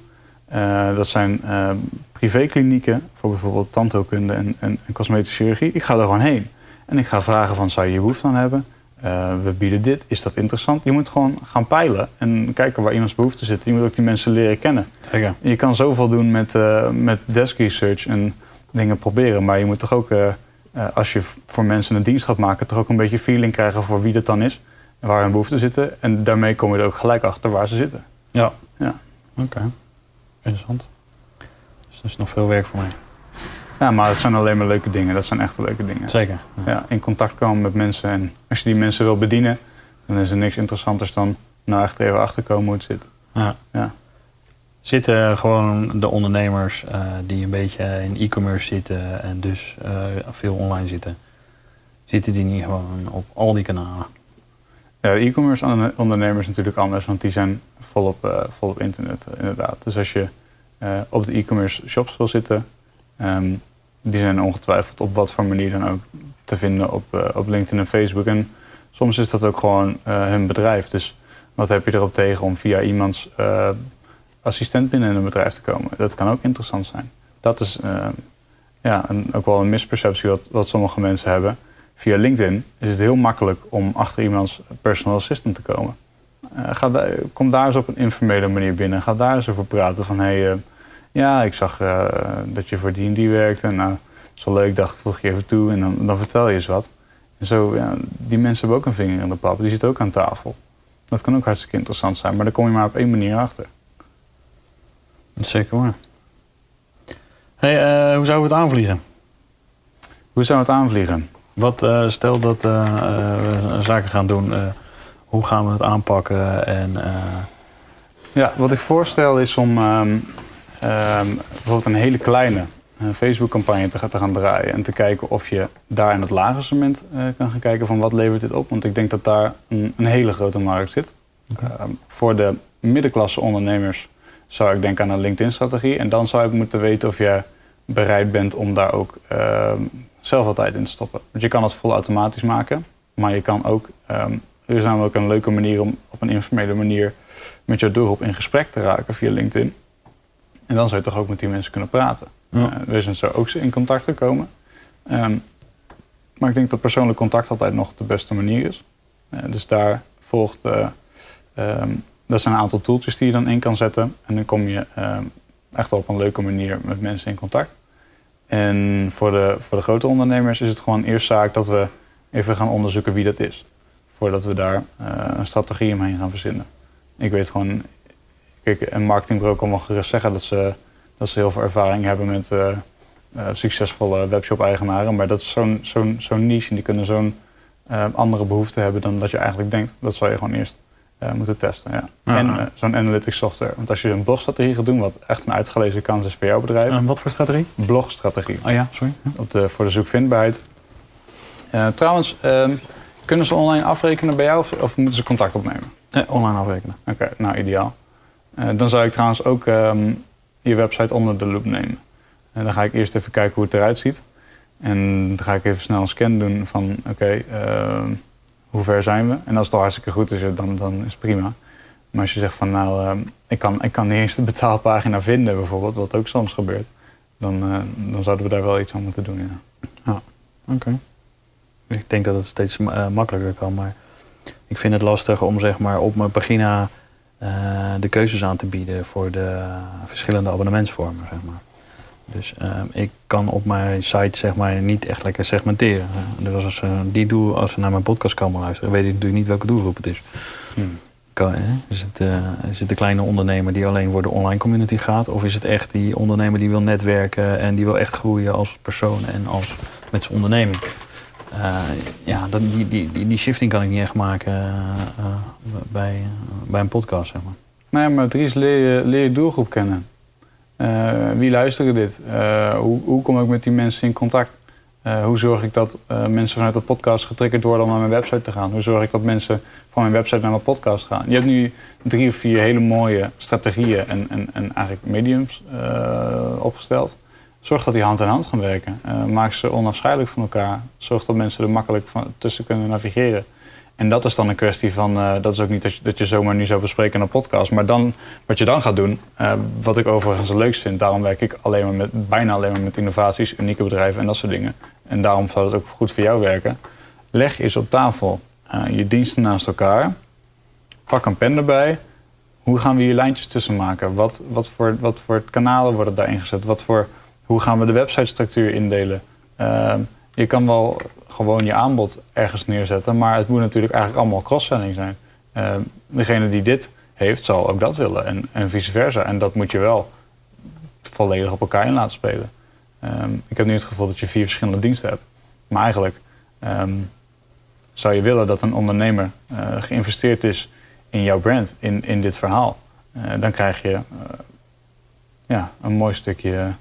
Eh, dat zijn ehm, privéklinieken voor bijvoorbeeld tandheelkunde en, en, en cosmetische chirurgie. Ik ga er gewoon heen. En ik ga vragen van, zou je hier behoefte aan hebben? Eh, we bieden dit, is dat interessant? Je moet gewoon gaan peilen en kijken waar iemands behoefte zit. Je moet ook die mensen leren kennen. Zeker. Je kan zoveel doen met, met desk research en dingen proberen. Maar je moet toch ook, als je voor mensen een dienst gaat maken, toch ook een beetje feeling krijgen voor wie dat dan is. En waar hun behoeften zitten. En daarmee kom je er ook gelijk achter waar ze zitten. Ja. Ja. Oké. Interessant. Dus er is nog veel werk voor mij. Ja, maar het zijn alleen maar leuke dingen. Dat zijn echt leuke dingen. Zeker. Ja, in contact komen met mensen. En als je die mensen wil bedienen, dan is er niks interessanters dan nou echt even achterkomen hoe het zit. Ja. Ja. Zitten gewoon de ondernemers eh, die een beetje in e-commerce zitten en dus eh, veel online zitten, zitten die niet gewoon op al die kanalen? Ja, de e-commerce on- ondernemers natuurlijk anders, want die zijn volop, eh volop internet eh, inderdaad. Dus als je eh, op de e-commerce shops wil zitten, ehm, die zijn ongetwijfeld op wat voor manier dan ook te vinden op, eh, op LinkedIn en Facebook. En soms is dat ook gewoon eh, hun bedrijf. Dus wat heb je erop tegen om via iemands eh, assistent binnen in een bedrijf te komen? Dat kan ook interessant zijn. Dat is eh, ja, een, ook wel een misperceptie wat sommige mensen hebben. Via LinkedIn is het heel makkelijk om achter iemands personal assistant te komen. Eh, ga kom daar eens op een informele manier binnen. Ga daar eens over praten van... Hey, eh, ja, ik zag eh, dat je voor die en die werkt. En nou, dat is wel leuk, dacht ik, voeg je even toe. En dan, dan vertel je eens wat. En zo, ja, die mensen hebben ook een vinger in de pap. Die zitten ook aan tafel. Dat kan ook hartstikke interessant zijn. Maar daar kom je maar op één manier achter. Zeker waar. Hey, hoe zouden we het aanvliegen? Hoe zou het aanvliegen? Wat, eh, stel dat eh, eh, we zaken gaan doen, hoe gaan we het aanpakken? En, Ja, wat ik voorstel is om ehm, ehm, bijvoorbeeld een hele kleine Facebook-campagne te, gaan- te gaan draaien. En te kijken of je daar in het lage segment kan gaan kijken van wat levert dit op. Want ik denk dat daar een, een hele grote markt zit. Ehm, voor de middenklasse ondernemers zou ik denken aan een LinkedIn-strategie. En dan zou ik moeten weten of je bereid bent om daar ook zelf wat tijd in te stoppen. Want je kan het vol automatisch maken. Maar je kan ook, ehm, er is namelijk een leuke manier om op een informele manier met jouw doelgroep in gesprek te raken via LinkedIn. En dan zou je toch ook met die mensen kunnen praten. Ja. Eh, we zijn zo ook in contact gekomen. Ehm, maar ik denk dat persoonlijk contact altijd nog de beste manier is. Eh, dus daar volgt, eh, ehm, dat zijn een aantal tooltjes die je dan in kan zetten. En dan kom je echt op een leuke manier met mensen in contact. En voor de, voor de grote ondernemers is het gewoon eerst zaak dat we even gaan onderzoeken wie dat is. Voordat we daar eh, een strategie omheen gaan verzinnen. Ik weet gewoon, kijk, een marketingbureau kan wel gerust zeggen dat ze, dat ze heel veel ervaring hebben met eh, eh, succesvolle webshop-eigenaren. Maar dat is zo'n zo'n zo'n niche en die kunnen zo'n andere behoefte hebben dan dat je eigenlijk denkt. Dat zou je gewoon eerst moeten testen. Ja. Ja. En eh, zo'n analytics software. Want als je een blogstrategie gaat doen, wat echt een uitgelezen kans is voor jouw bedrijf. en wat voor strategie? Blogstrategie Oh ja, sorry. op de, voor de zoekvindbaarheid. Eh, trouwens, ehm, kunnen ze online afrekenen bij jou of, of moeten ze contact opnemen? Eh, online afrekenen. Oké, nou ideaal. Eh, dan zou ik trouwens ook ehm, je website onder de loep nemen. En dan ga ik eerst even kijken hoe het eruit ziet. En dan ga ik even snel een scan doen van oké, ehm, hoe ver zijn we? En als het al hartstikke goed is, dan, dan is het prima. Maar als je zegt van nou, ehm, ik, kan, ik kan niet eens de betaalpagina vinden bijvoorbeeld, wat ook soms gebeurt. Dan, eh, dan zouden we daar wel iets aan moeten doen. Ja. Oké. Ik denk dat het steeds eh, makkelijker kan, maar ik vind het lastig om zeg maar, op mijn pagina eh, de keuzes aan te bieden voor de verschillende abonnementsvormen. Zeg maar. Dus eh, ik kan op mijn site zeg maar, niet echt lekker segmenteren. Eh, dus als ze, die doel, als ze naar mijn podcast komen luisteren, weet ik natuurlijk niet welke doelgroep het is. Hmm. Kan, hè? Is, het, eh, is het de kleine ondernemer die alleen voor de online community gaat? Of is het echt die ondernemer die wil netwerken en die wil echt groeien als persoon en als met zijn onderneming? Eh, ja, dat, die, die, die, die shifting kan ik niet echt maken eh, eh, bij, bij een podcast, zeg maar. Nee, maar Dries, leer je, leer je doelgroep kennen. Eh, wie luisteren dit? Eh, hoe, hoe kom ik met die mensen in contact? Eh, hoe zorg ik dat mensen vanuit de podcast getriggerd worden om naar mijn website te gaan? Hoe zorg ik dat mensen van mijn website naar mijn podcast gaan? Je hebt nu drie of vier hele mooie strategieën en, en, en eigenlijk mediums opgesteld. Zorg dat die hand in hand gaan werken. Maak ze onafscheidelijk van elkaar. Zorg dat mensen er makkelijk van, tussen kunnen navigeren. En dat is dan een kwestie van, eh, dat is ook niet dat je, dat je zomaar nu zou bespreken in een podcast. Maar dan, wat je dan gaat doen, eh, wat ik overigens het leukst vind, daarom werk ik alleen maar met, bijna alleen maar met innovaties, unieke bedrijven en dat soort dingen. En daarom zou het ook goed voor jou werken. Leg eens op tafel eh, je diensten naast elkaar. Pak een pen erbij. Hoe gaan we hier lijntjes tussen maken? Wat, wat, voor, wat voor kanalen worden daar ingezet? Wat voor, hoe gaan we de websitestructuur indelen? Je kan wel gewoon je aanbod ergens neerzetten, maar het moet natuurlijk eigenlijk allemaal cross-selling zijn. Eh, degene die dit heeft, zal ook dat willen en, en vice versa. En dat moet je wel volledig op elkaar in laten spelen. Ehm, ik heb nu het gevoel dat je vier verschillende diensten hebt. Maar eigenlijk ehm, zou je willen dat een ondernemer uh, geïnvesteerd is in jouw brand, in, in dit verhaal. Uh, dan krijg je uh, ja, een mooi stukje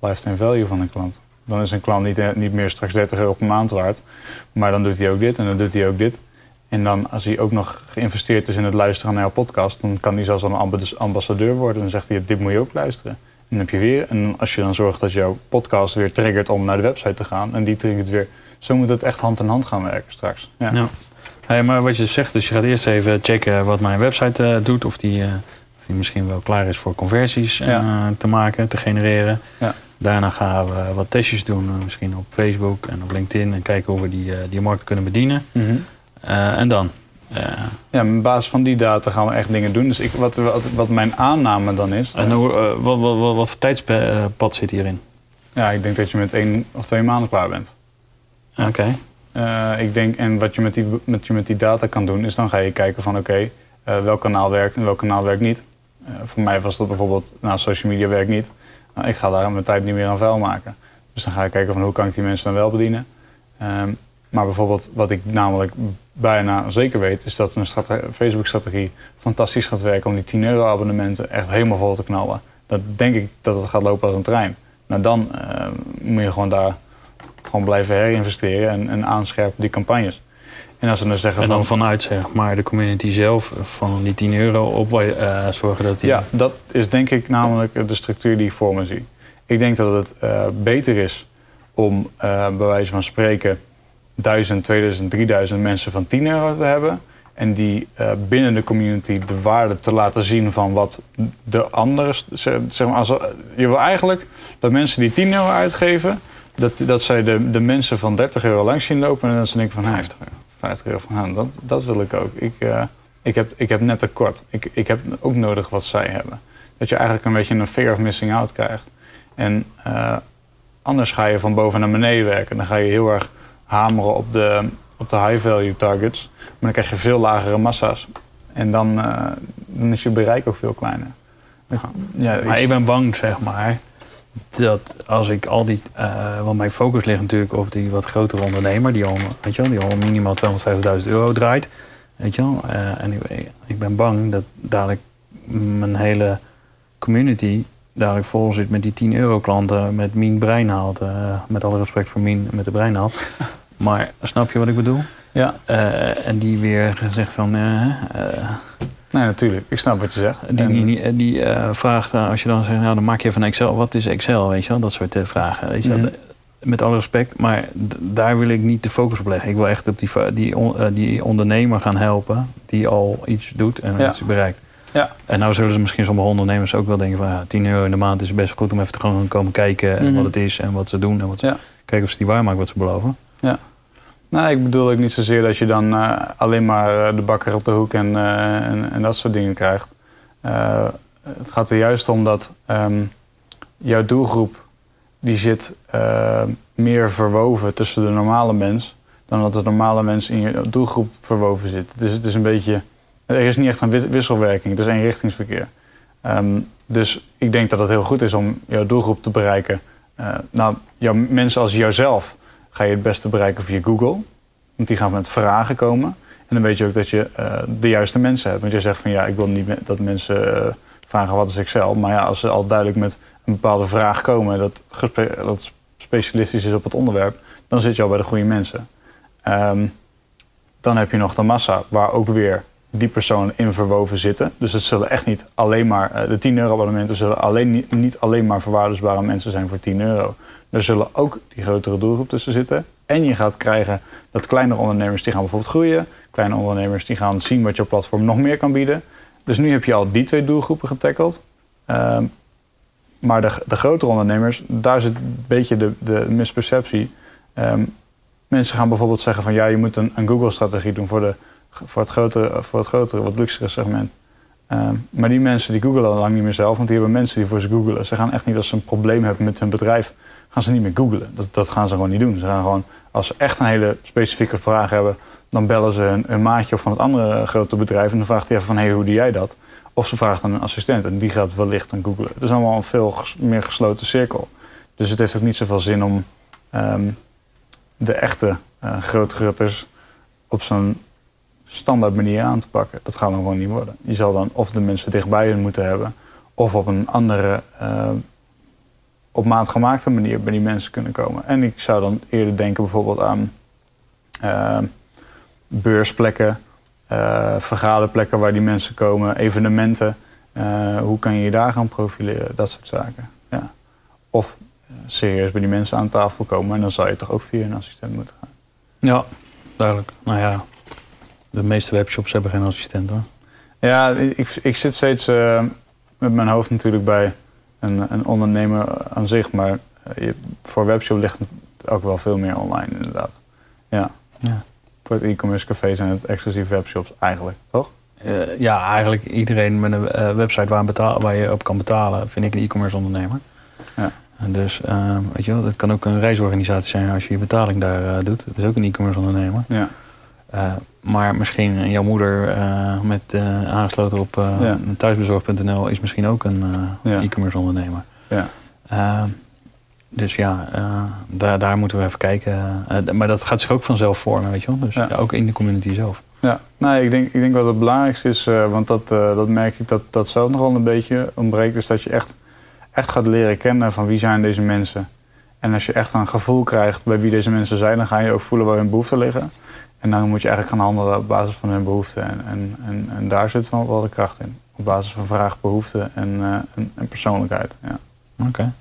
lifetime value van een klant. Dan is een klant niet, niet meer straks 30 euro per maand waard. Maar dan doet hij ook dit en dan doet hij ook dit. En dan als hij ook nog geïnvesteerd is in het luisteren naar jouw podcast, dan kan hij zelfs een ambassadeur worden. Dan zegt hij, dit moet je ook luisteren. En dan heb je weer, en als je dan zorgt dat jouw podcast weer triggert om naar de website te gaan, en die triggert weer. Zo moet het echt hand in hand gaan werken straks. Ja. ja. Hey, maar wat je zegt, dus je gaat eerst even checken wat mijn website uh, doet, of die, uh, of die misschien wel klaar is voor conversies uh, ja. te maken, te genereren. Ja. Daarna gaan we wat testjes doen, misschien op Facebook en op LinkedIn, en kijken hoe we die, die markt kunnen bedienen. Mm -hmm. en dan? Ja, op basis van die data gaan we echt dingen doen. Dus ik, wat, wat, wat mijn aanname dan is. En hoe, wat, wat, wat, wat voor tijdspad zit hierin? Ja, ik denk dat je met één of twee maanden klaar bent. Oké. Okay. Uh, ik denk, en wat je met, die, met je met die data kan doen, is dan ga je kijken van oké, okay, uh, welk kanaal werkt en welk kanaal werkt niet. Uh, voor mij was dat bijvoorbeeld, nou social media werkt niet. Nou, ik ga daar mijn tijd niet meer aan vuil maken. Dus dan ga ik kijken van hoe kan ik die mensen dan wel bedienen. Um, maar bijvoorbeeld wat ik namelijk bijna zeker weet, is dat een Facebook-strategie fantastisch gaat werken om die 10 euro abonnementen echt helemaal vol te knallen. Dat denk ik dat het gaat lopen als een trein. Nou dan moet je gewoon daar gewoon blijven herinvesteren en, en aanscherpen die campagnes. En, als we dan, zeggen en dan van, vanuit zeg maar, de community zelf van die 10 euro op uh, zorgen dat die... Ja, dat is denk ik namelijk de structuur die ik voor me zie. Ik denk dat het uh, beter is om uh, bij wijze van spreken 1000, 2000, 3000 mensen van 10 euro te hebben. En die binnen de community de waarde te laten zien van wat de anderen. Zeg maar, als, je wil eigenlijk dat mensen die 10 euro uitgeven, dat, dat zij de, de mensen van 30 euro langs zien lopen en dat ze denken van 50 euro. 50 euro van dat, dat wil ik ook. Ik, uh, ik, heb, ik heb net tekort. Ik, ik heb ook nodig wat zij hebben. Dat je eigenlijk een beetje een fear of missing out krijgt. En uh, anders ga je van boven naar beneden werken. Dan ga je heel erg hameren op de, op de high value targets. Maar dan krijg je veel lagere massa's. En dan, uh, dan is je bereik ook veel kleiner. Ja, maar ik ben bang, zeg maar, dat als ik al die. Uh, want mijn focus ligt natuurlijk op die wat grotere ondernemer, die al, weet je wel, die al minimaal 250.000 euro draait. Weet je wel? Uh, en ik, ik, ben bang dat dadelijk mijn hele community dadelijk vol zit met die 10 euro klanten met Mien Breinhaalt. Uh, met alle respect voor Mien met de Breinhaalt. maar snap je wat ik bedoel? Ja. en die weer zegt van. Nee, natuurlijk. Ik snap wat je zegt. Die, die, die uh, vraagt, uh, als je dan zegt, nou, dan maak je van Excel. Wat is Excel? Weet je wel? Dat soort uh, vragen. Weet je mm. Met alle respect, maar daar wil ik niet de focus op leggen. Ik wil echt op die, die, on, die ondernemer gaan helpen die al iets doet en ja. iets bereikt. Ja. En nou zullen ze misschien sommige ondernemers ook wel denken van ja, 10 euro in de maand is best goed om even te gewoon komen kijken mm -hmm. wat het is en wat ze doen en wat ze, ja. kijken of ze die waarmaken wat ze beloven. Ja. Nou, ik bedoel ook niet zozeer dat je dan uh, alleen maar de bakker op de hoek en, uh, en, en, dat soort dingen krijgt. Het gaat er juist om dat um, jouw doelgroep die zit meer verwoven tussen de normale mens dan dat de normale mens in je doelgroep verwoven zit. Dus het is een beetje, er is niet echt een wisselwerking, het is eenrichtingsverkeer. Um, dus ik denk dat het heel goed is om jouw doelgroep te bereiken. nou, jouw mensen als jouzelf ga je het beste bereiken via Google. Want die gaan met vragen komen. En dan weet je ook dat je uh, de juiste mensen hebt. Want je zegt van ja, ik wil niet dat mensen uh, vragen wat is Excel. Maar ja, als ze al duidelijk met een bepaalde vraag komen, dat, dat specialistisch is op het onderwerp, dan zit je al bij de goede mensen. Um, dan heb je nog de massa, waar ook weer die personen in verwoven zitten. Dus het zullen echt niet alleen maar, uh, de 10 euro abonnementen zullen alleen, niet, alleen maar verwaardersbare mensen zijn voor 10 euro. Er zullen ook die grotere doelgroep tussen zitten. En je gaat krijgen dat kleinere ondernemers die gaan bijvoorbeeld groeien. Kleine ondernemers die gaan zien wat jouw platform nog meer kan bieden. Dus nu heb je al die twee doelgroepen getackled. Uh, maar de, de grotere ondernemers, daar zit een beetje de, de misperceptie. Um, mensen gaan bijvoorbeeld zeggen van ja, je moet een, een Google-strategie doen voor, de, voor, het grotere, voor het grotere, wat luxere segment. Um, maar die mensen die googelen lang niet meer zelf, want die hebben mensen die voor ze googelen. Ze gaan echt niet als ze een probleem hebben met hun bedrijf, gaan ze niet meer googlen. Dat, dat gaan ze gewoon niet doen. Ze gaan gewoon, als ze echt een hele specifieke vraag hebben, dan bellen ze een maatje op van het andere grote bedrijf en dan vraagt hij even van hé, hey, hoe doe jij dat? Of ze vraagt aan een assistent en die gaat wellicht aan googlen. Het is allemaal een veel meer gesloten cirkel. Dus het heeft ook niet zoveel zin om ehm, de echte uh, grootgrutters op zo'n standaard manier aan te pakken. Dat gaat dan gewoon niet worden. Je zal dan of de mensen dichtbij je moeten hebben, of op een andere, uh, op maat gemaakte manier bij die mensen kunnen komen. En ik zou dan eerder denken bijvoorbeeld aan uh, beursplekken, uh, vergaderplekken waar die mensen komen, evenementen. hoe kan je je daar gaan profileren, dat soort zaken. Ja. Of serieus bij die mensen aan tafel komen en dan zou je toch ook via een assistent moeten gaan. Ja, duidelijk. Nou ja, de meeste webshops hebben geen assistent hoor. Ja, ik, ik zit steeds met mijn hoofd natuurlijk bij een, een ondernemer aan zich, maar je, voor webshop ligt ook wel veel meer online inderdaad. Ja. ja. Voor het e-commerce café zijn het exclusief webshops eigenlijk, toch? Uh, ja, eigenlijk iedereen met een uh, website waar, betaal, waar, je op kan betalen, vind ik een e-commerce ondernemer. Ja. En dus, uh, weet je wel, het kan ook een reisorganisatie zijn als je je betaling daar doet. Dat is ook een e-commerce ondernemer. Ja. Maar misschien jouw moeder uh, met uh, aangesloten op uh, ja. thuisbezorg.nl is misschien ook een ja. e-commerce ondernemer. Ja. dus ja, daar, daar moeten we even kijken. maar dat gaat zich ook vanzelf vormen, weet je wel. Dus ook in de community zelf. Ja, nou, ik, denk, ik denk wat het belangrijkste is, want dat, dat merk ik dat dat zelf nogal een beetje ontbreekt, is dat je echt, echt gaat leren kennen van wie zijn deze mensen. En als je echt een gevoel krijgt bij wie deze mensen zijn, dan ga je ook voelen waar hun behoeften liggen. En dan moet je eigenlijk gaan handelen op basis van hun behoeften. En, en, en, en daar zit wel, wel de kracht in. Op basis van vraag, behoeften en, uh, en, en, persoonlijkheid. Ja. Oké.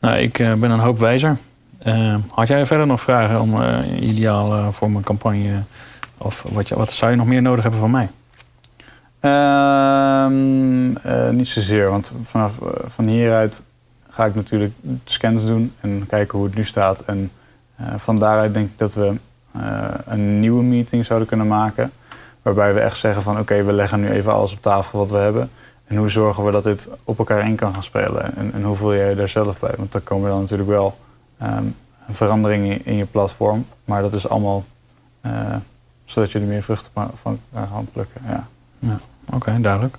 Nou, ik uh, ben een hoop wijzer. Uh, had jij verder nog vragen om ideaal voor mijn campagne? Of wat, je, wat zou je nog meer nodig hebben van mij? Ehm, niet zozeer, want vanaf van hieruit ga ik natuurlijk scans doen en kijken hoe het nu staat. En van daaruit denk ik dat we eh, een nieuwe meeting zouden kunnen maken. Waarbij we echt zeggen van oké, we leggen nu even alles op tafel wat we hebben. En hoe zorgen we dat dit op elkaar in kan gaan spelen? En, en hoe voel jij je daar zelf bij? Want dan komen dan natuurlijk wel um, een verandering in, je platform. Maar dat is allemaal uh, zodat je er meer vruchten van kan plukken. Ja, ja oké, duidelijk.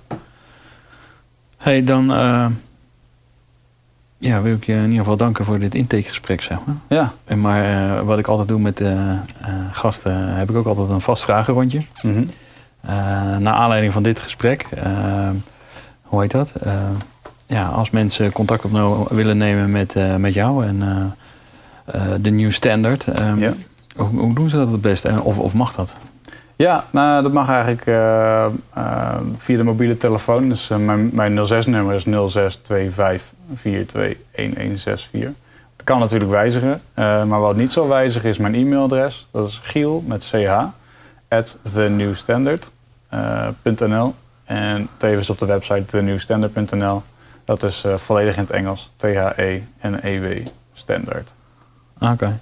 Hey, dan uh, ja, wil ik je in ieder geval danken voor dit intakegesprek, zeg maar. Ja. En maar uh, wat ik altijd doe met uh, uh, gasten, heb ik ook altijd een vast vragenrondje. Mm -hmm. naar aanleiding van dit gesprek, hoe heet dat? ja, als mensen contact op willen nemen met, met jou en de New Standard, um, ja. hoe, hoe, doen ze dat het beste? Of, of mag dat? Ja, nou, dat mag eigenlijk uh, uh, via de mobiele telefoon. Dus uh, mijn, mijn 06-nummer is 0625421164. Dat kan natuurlijk wijzigen. maar wat niet zal wijzigen is mijn e-mailadres. Dat is giel met ch at thenewstandard.nl En tevens op de website thenewstandard.nl. Dat is volledig in het Engels. T-H-E-N-E-W standard. Oké.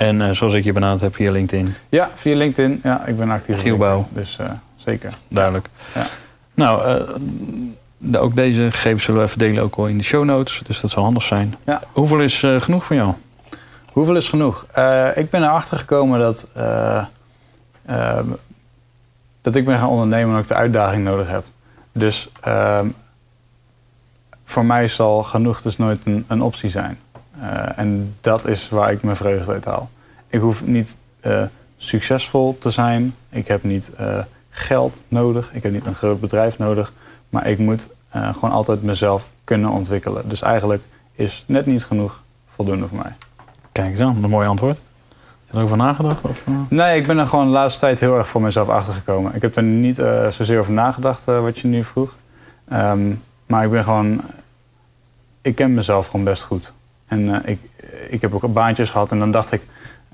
En uh, zoals ik je benaderd heb via LinkedIn. Ja, via LinkedIn. Ja, ik ben actief. Gielbouw. Dus uh, zeker. Duidelijk. Ja. Nou, de, ook deze gegevens zullen we even delen ook al in de show notes. Dus dat zal handig zijn. Ja. Hoeveel is genoeg van jou? Hoeveel is genoeg? ik ben erachter gekomen dat, ehm, dat ik ben gaan ondernemen en ook de uitdaging nodig heb. Dus ehm, voor mij zal genoeg dus nooit een, een optie zijn. En dat is waar ik mijn vreugde uit haal. Ik hoef niet uh, succesvol te zijn. Ik heb niet uh, geld nodig. Ik heb niet een groot bedrijf nodig. Maar ik moet gewoon altijd mezelf kunnen ontwikkelen. Dus eigenlijk is net niet genoeg voldoende voor mij. Kijk eens aan, een mooi antwoord. Heb je erover nagedacht? Of? Nee, ik ben er gewoon de laatste tijd heel erg voor mezelf achtergekomen. Ik heb er niet zozeer over nagedacht wat je nu vroeg. Um, maar ik ben gewoon... Ik ken mezelf gewoon best goed. En ik, ik heb ook baantjes gehad en dan dacht ik,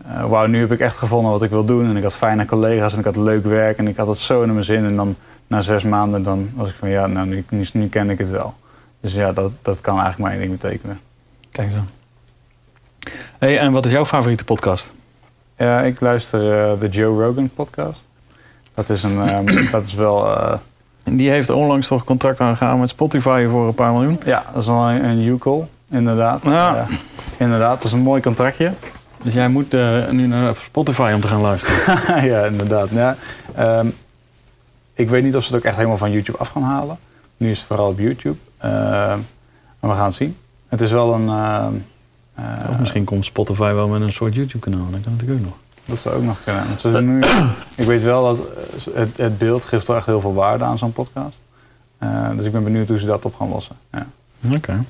uh, wauw, nu heb ik echt gevonden wat ik wil doen. En ik had fijne collega's en ik had leuk werk en ik had het zo in mijn zin. En dan na zes maanden dan was ik van, ja, nou, nu, nu, nu ken ik het wel. Dus ja, dat, dat kan eigenlijk maar één ding betekenen. Kijk aan. Hey, en wat is jouw favoriete podcast? Ja, ik luister uh, de Joe Rogan podcast. Dat is, een, um, dat is wel... Uh, die heeft onlangs toch contract aangegaan met Spotify voor een paar miljoen? Ja, dat is wel een, een U-call inderdaad. Ja. inderdaad, dat is een mooi contractje. Dus jij moet uh, nu naar Spotify om te gaan luisteren. ja, inderdaad. Ja, um, ik weet niet of ze het ook echt helemaal van YouTube af gaan halen. Nu is het vooral op YouTube. Uh, maar we gaan het zien. Het is wel een, uh, Eh, Of misschien komt Spotify wel met een soort YouTube-kanaal. Dat kan natuurlijk ook nog. Dat zou ook nog kunnen. Want nu, ik weet wel dat eh, het, het beeld geeft wel echt heel veel waarde aan zo'n podcast. Eh, dus ik ben benieuwd hoe ze dat op gaan lossen. Ja. Oké.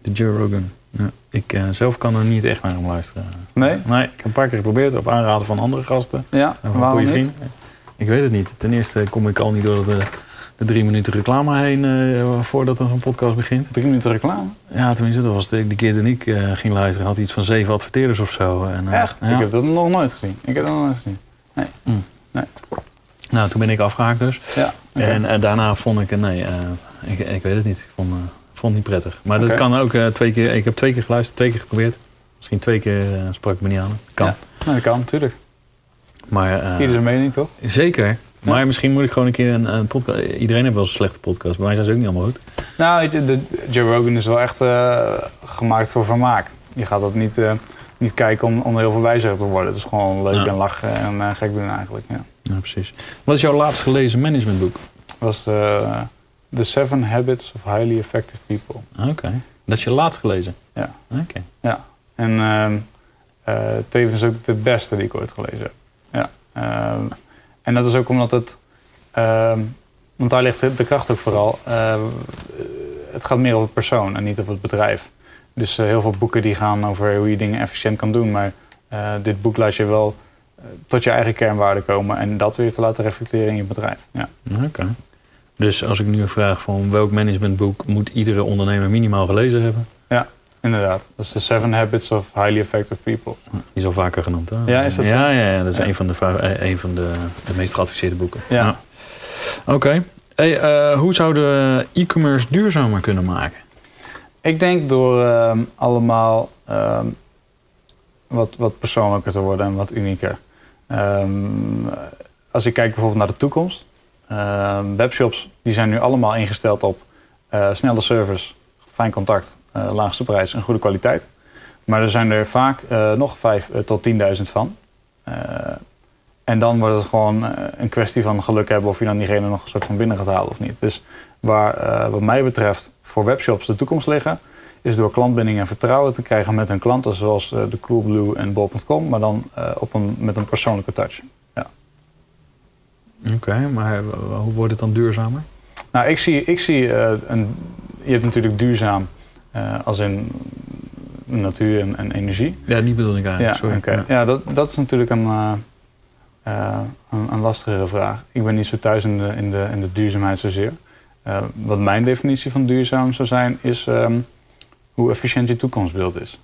De Joe Rogan. Ja. Ik eh, zelf kan er niet echt naar hem luisteren. Nee? Nee, ik heb een paar keer geprobeerd op aanraden van andere gasten. Ja, En van een goede niet? vriend. Ik weet het niet. Ten eerste kom ik al niet door de, de drie minuten reclame heen eh, voordat er een podcast begint. Drie minuten reclame? Ja, tenminste, dat was de, de keer dat ik eh, ging luisteren. Had iets van zeven adverteerders of zo. En, Echt? Ja. Ik heb dat nog nooit gezien. Ik heb dat nog nooit gezien. Nou, toen ben ik afgehaakt dus. Ja. En daarna vond ik, nee, ik, ik weet het niet. Ik vond, vond het niet prettig. Maar dat kan ook eh, twee keer. Ik heb twee keer geluisterd, twee keer geprobeerd. Misschien twee keer eh, sprak ik me niet aan. Kan. Ja. Nou, dat kan, natuurlijk. Maar, eh, Ieder zijn mening, toch? zeker. Maar misschien moet ik gewoon een keer een, een podcast. Iedereen heeft wel eens een slechte podcast. Bij mij zijn ze ook niet allemaal goed. Nou, de, de- Joe Rogan is wel echt gemaakt voor vermaak. Je gaat dat niet, niet kijken om, om heel veel wijzer te worden. Het is gewoon leuk Ja. en lachen en gek doen eigenlijk. Ja. Ja, precies. Wat is jouw laatst gelezen managementboek? Dat was The Seven Habits of Highly Effective People. Oké. Dat is je laatst gelezen? Ja. Oké. Ja. En eh, tevens ook de beste die ik ooit gelezen heb. Ja. Ehm, en dat is ook omdat het... ehm, want daar ligt de kracht ook vooral. het gaat meer over het persoon en niet over het bedrijf. Dus eh, heel veel boeken die gaan over hoe je dingen efficiënt kan doen. Maar eh, dit boek laat je wel tot je eigen kernwaarden komen. En dat weer te laten reflecteren in je bedrijf. Ja. Oké. Dus als ik nu vraag van welk managementboek moet iedere ondernemer minimaal gelezen hebben? Inderdaad. Dat is The Seven Habits of Highly Effective People. Die is al vaker genoemd, hè? Ja, is dat zo? Ja, ja, ja dat is Ja. een van, de, eh, een van de, de meest geadviseerde boeken. Ja. Oké. Hey, eh, hoe zouden we e-commerce duurzamer kunnen maken? Ik denk door ehm, allemaal ehm, wat, wat persoonlijker te worden en wat unieker. Ehm, als ik kijk bijvoorbeeld naar de toekomst. Ehm, webshops die zijn nu allemaal ingesteld op eh, snelle service, fijn contact, eh, laagste prijs en goede kwaliteit. Maar er zijn er vaak eh, nog vijf eh, tot 10.000 van. En dan wordt het gewoon een kwestie van geluk hebben of je dan diegene nog een soort van binnen gaat halen of niet. Dus waar wat mij betreft voor webshops de toekomst liggen, is door klantbinding en vertrouwen te krijgen met hun klanten, zoals eh, de Coolblue en Bol.com, maar dan op een, met een persoonlijke touch. Oké, maar hoe wordt het dan duurzamer? Nou, ik zie, ik zie eh, een, je hebt natuurlijk duurzaam eh, als in natuur en, en energie. Ja, die bedoel ik Ja, eigenlijk. Sorry. oké. ja dat, dat is natuurlijk een, eh, een, een lastigere vraag. Ik ben niet zo thuis in de, in de, in de duurzaamheid zozeer. Wat mijn definitie van duurzaam zou zijn, is ehm, hoe efficiënt je toekomstbeeld is.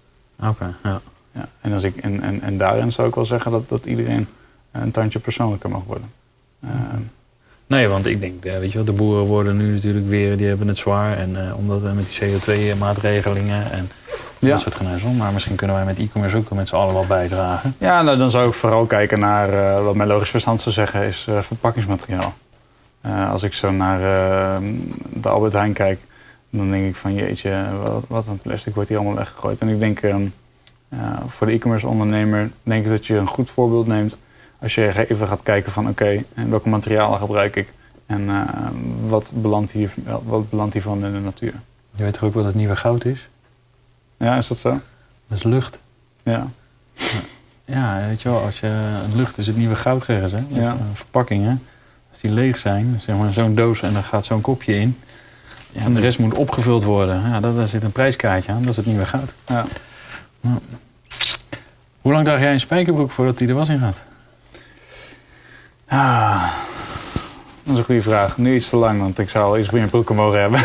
Oké, ja. Ja, en, als ik, en, en, en daarin zou ik wel zeggen dat, dat iedereen een tandje persoonlijker mag worden. Ehm, Nee, want ik denk, eh, weet je wel, de boeren worden nu natuurlijk weer, die hebben het zwaar. En eh, omdat we met die CO2-maatregelingen en Ja. dat soort geneuzel. Maar misschien kunnen wij met e-commerce ook met z'n allen wat bijdragen. ja, nou, dan zou ik vooral kijken naar eh, wat mijn logisch verstand zou zeggen, is eh, verpakkingsmateriaal. Eh, als ik zo naar eh, de Albert Heijn kijk, dan denk ik van jeetje, wat, wat een plastic wordt hier allemaal weggegooid. En ik denk ehm, eh, voor de e-commerce ondernemer, denk ik dat je een goed voorbeeld neemt als je even gaat kijken van oké, en welke materialen gebruik ik en eh, wat, belandt hier, wat belandt hiervan in de natuur. Je weet toch ook wat het nieuwe goud is? Ja, is dat zo? Dat is lucht. Ja. Ja, weet je wel, als je, lucht is het nieuwe goud, zeggen ze. Ja. eh, verpakkingen, als die leeg zijn, zeg maar zo'n doos en daar gaat zo'n kopje in. Ja, en de rest moet opgevuld worden. Ja, daar, daar zit een prijskaartje aan, dat is het nieuwe goud. Ja. Hoe lang draag jij een spijkerbroek voordat die er was in gaat? Ah, dat is een goede vraag. Nu iets te lang, want ik zou al iets meer broeken mogen hebben.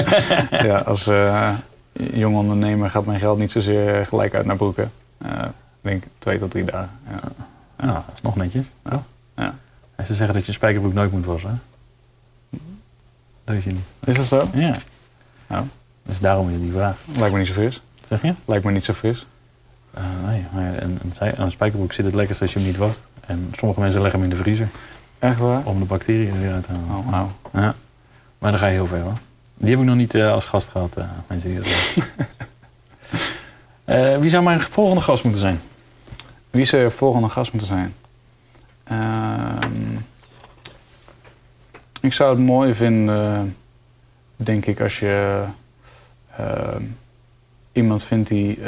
ja, als eh jong ondernemer gaat mijn geld niet zozeer gelijk uit naar broeken. Eh, ik denk twee tot drie dagen. Ja. Ja, dat is nog netjes. Ja. Ja. En ze zeggen dat je een spijkerbroek nooit moet wassen. Dat weet je niet. Is dat zo? Ja. Nou. Dus daarom is die vraag. Lijkt me niet zo fris. Zeg je? Lijkt me niet zo fris. Eh, nee, maar een, een spijkerbroek zit het lekkerst als je hem niet wast. En sommige mensen leggen hem in de vriezer Echt waar? om de bacteriën er weer uit te halen. Oh, wauw. Ja. Maar dan ga je heel ver hoor. Die heb ik nog niet eh, als gast gehad, eh, mensen die dat doen. Eh, wie zou mijn volgende gast moeten zijn? Wie zou je volgende gast moeten zijn? Ehm, ik zou het mooi vinden, denk ik, als je ehm, iemand vindt die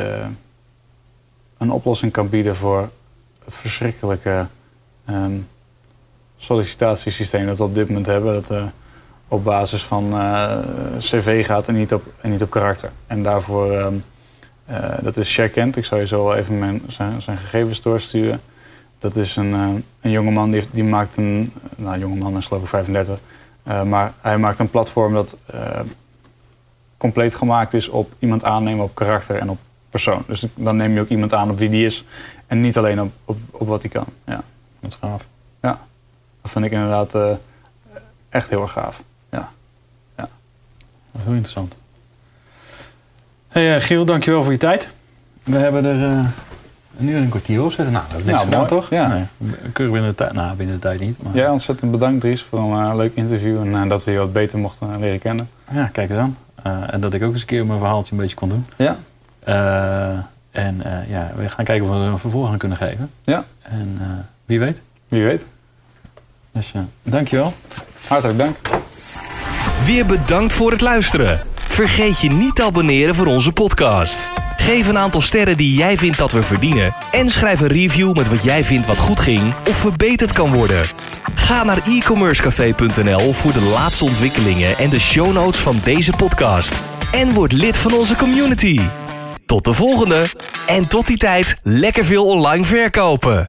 een oplossing kan bieden voor het verschrikkelijke ehm, sollicitatiesysteem dat we op dit moment hebben. Dat eh, op basis van eh, cv gaat en niet op, en niet op karakter. En daarvoor, ehm, eh, dat is Sherkent. Ik zal je zo wel even mijn, zijn, zijn gegevens doorsturen. Dat is een, een jongeman die, die maakt een, nou jongeman is geloof ik 35. eh, maar hij maakt een platform dat compleet gemaakt is op iemand aannemen op karakter en op persoon. Dus dan neem je ook iemand aan op wie die is en niet alleen op, op, op wat hij kan. Ja, Dat is gaaf. dat vind ik inderdaad eh, echt heel erg gaaf. Dat is heel interessant. Hey, eh, Giel, dankjewel voor je tijd. We hebben er eh, een uur en een kwartier op zitten. Nou, dat is niks Nou, gedaan, mooi. toch? Ja. Nee, keurig binnen de tijd. Nou, binnen de tijd niet. Maar... Ja, ontzettend bedankt Dries voor een leuk interview en dat we je wat beter mochten leren kennen. Ja, kijk eens aan. En dat ik ook eens een keer mijn verhaaltje een beetje kon doen. Ja. En eh, ja, we gaan kijken of we er een vervolg aan kunnen geven. Ja. En eh, wie weet. Wie weet. Dus eh, dankjewel. Hartelijk dank. Weer bedankt voor het luisteren. Vergeet je niet te abonneren voor onze podcast. Geef een aantal sterren die jij vindt dat we verdienen. En schrijf een review met wat jij vindt wat goed ging of verbeterd kan worden. Ga naar e-commercecafé.nl voor de laatste ontwikkelingen en de show notes van deze podcast. En word lid van onze community. Tot de volgende. En tot die tijd lekker veel online verkopen.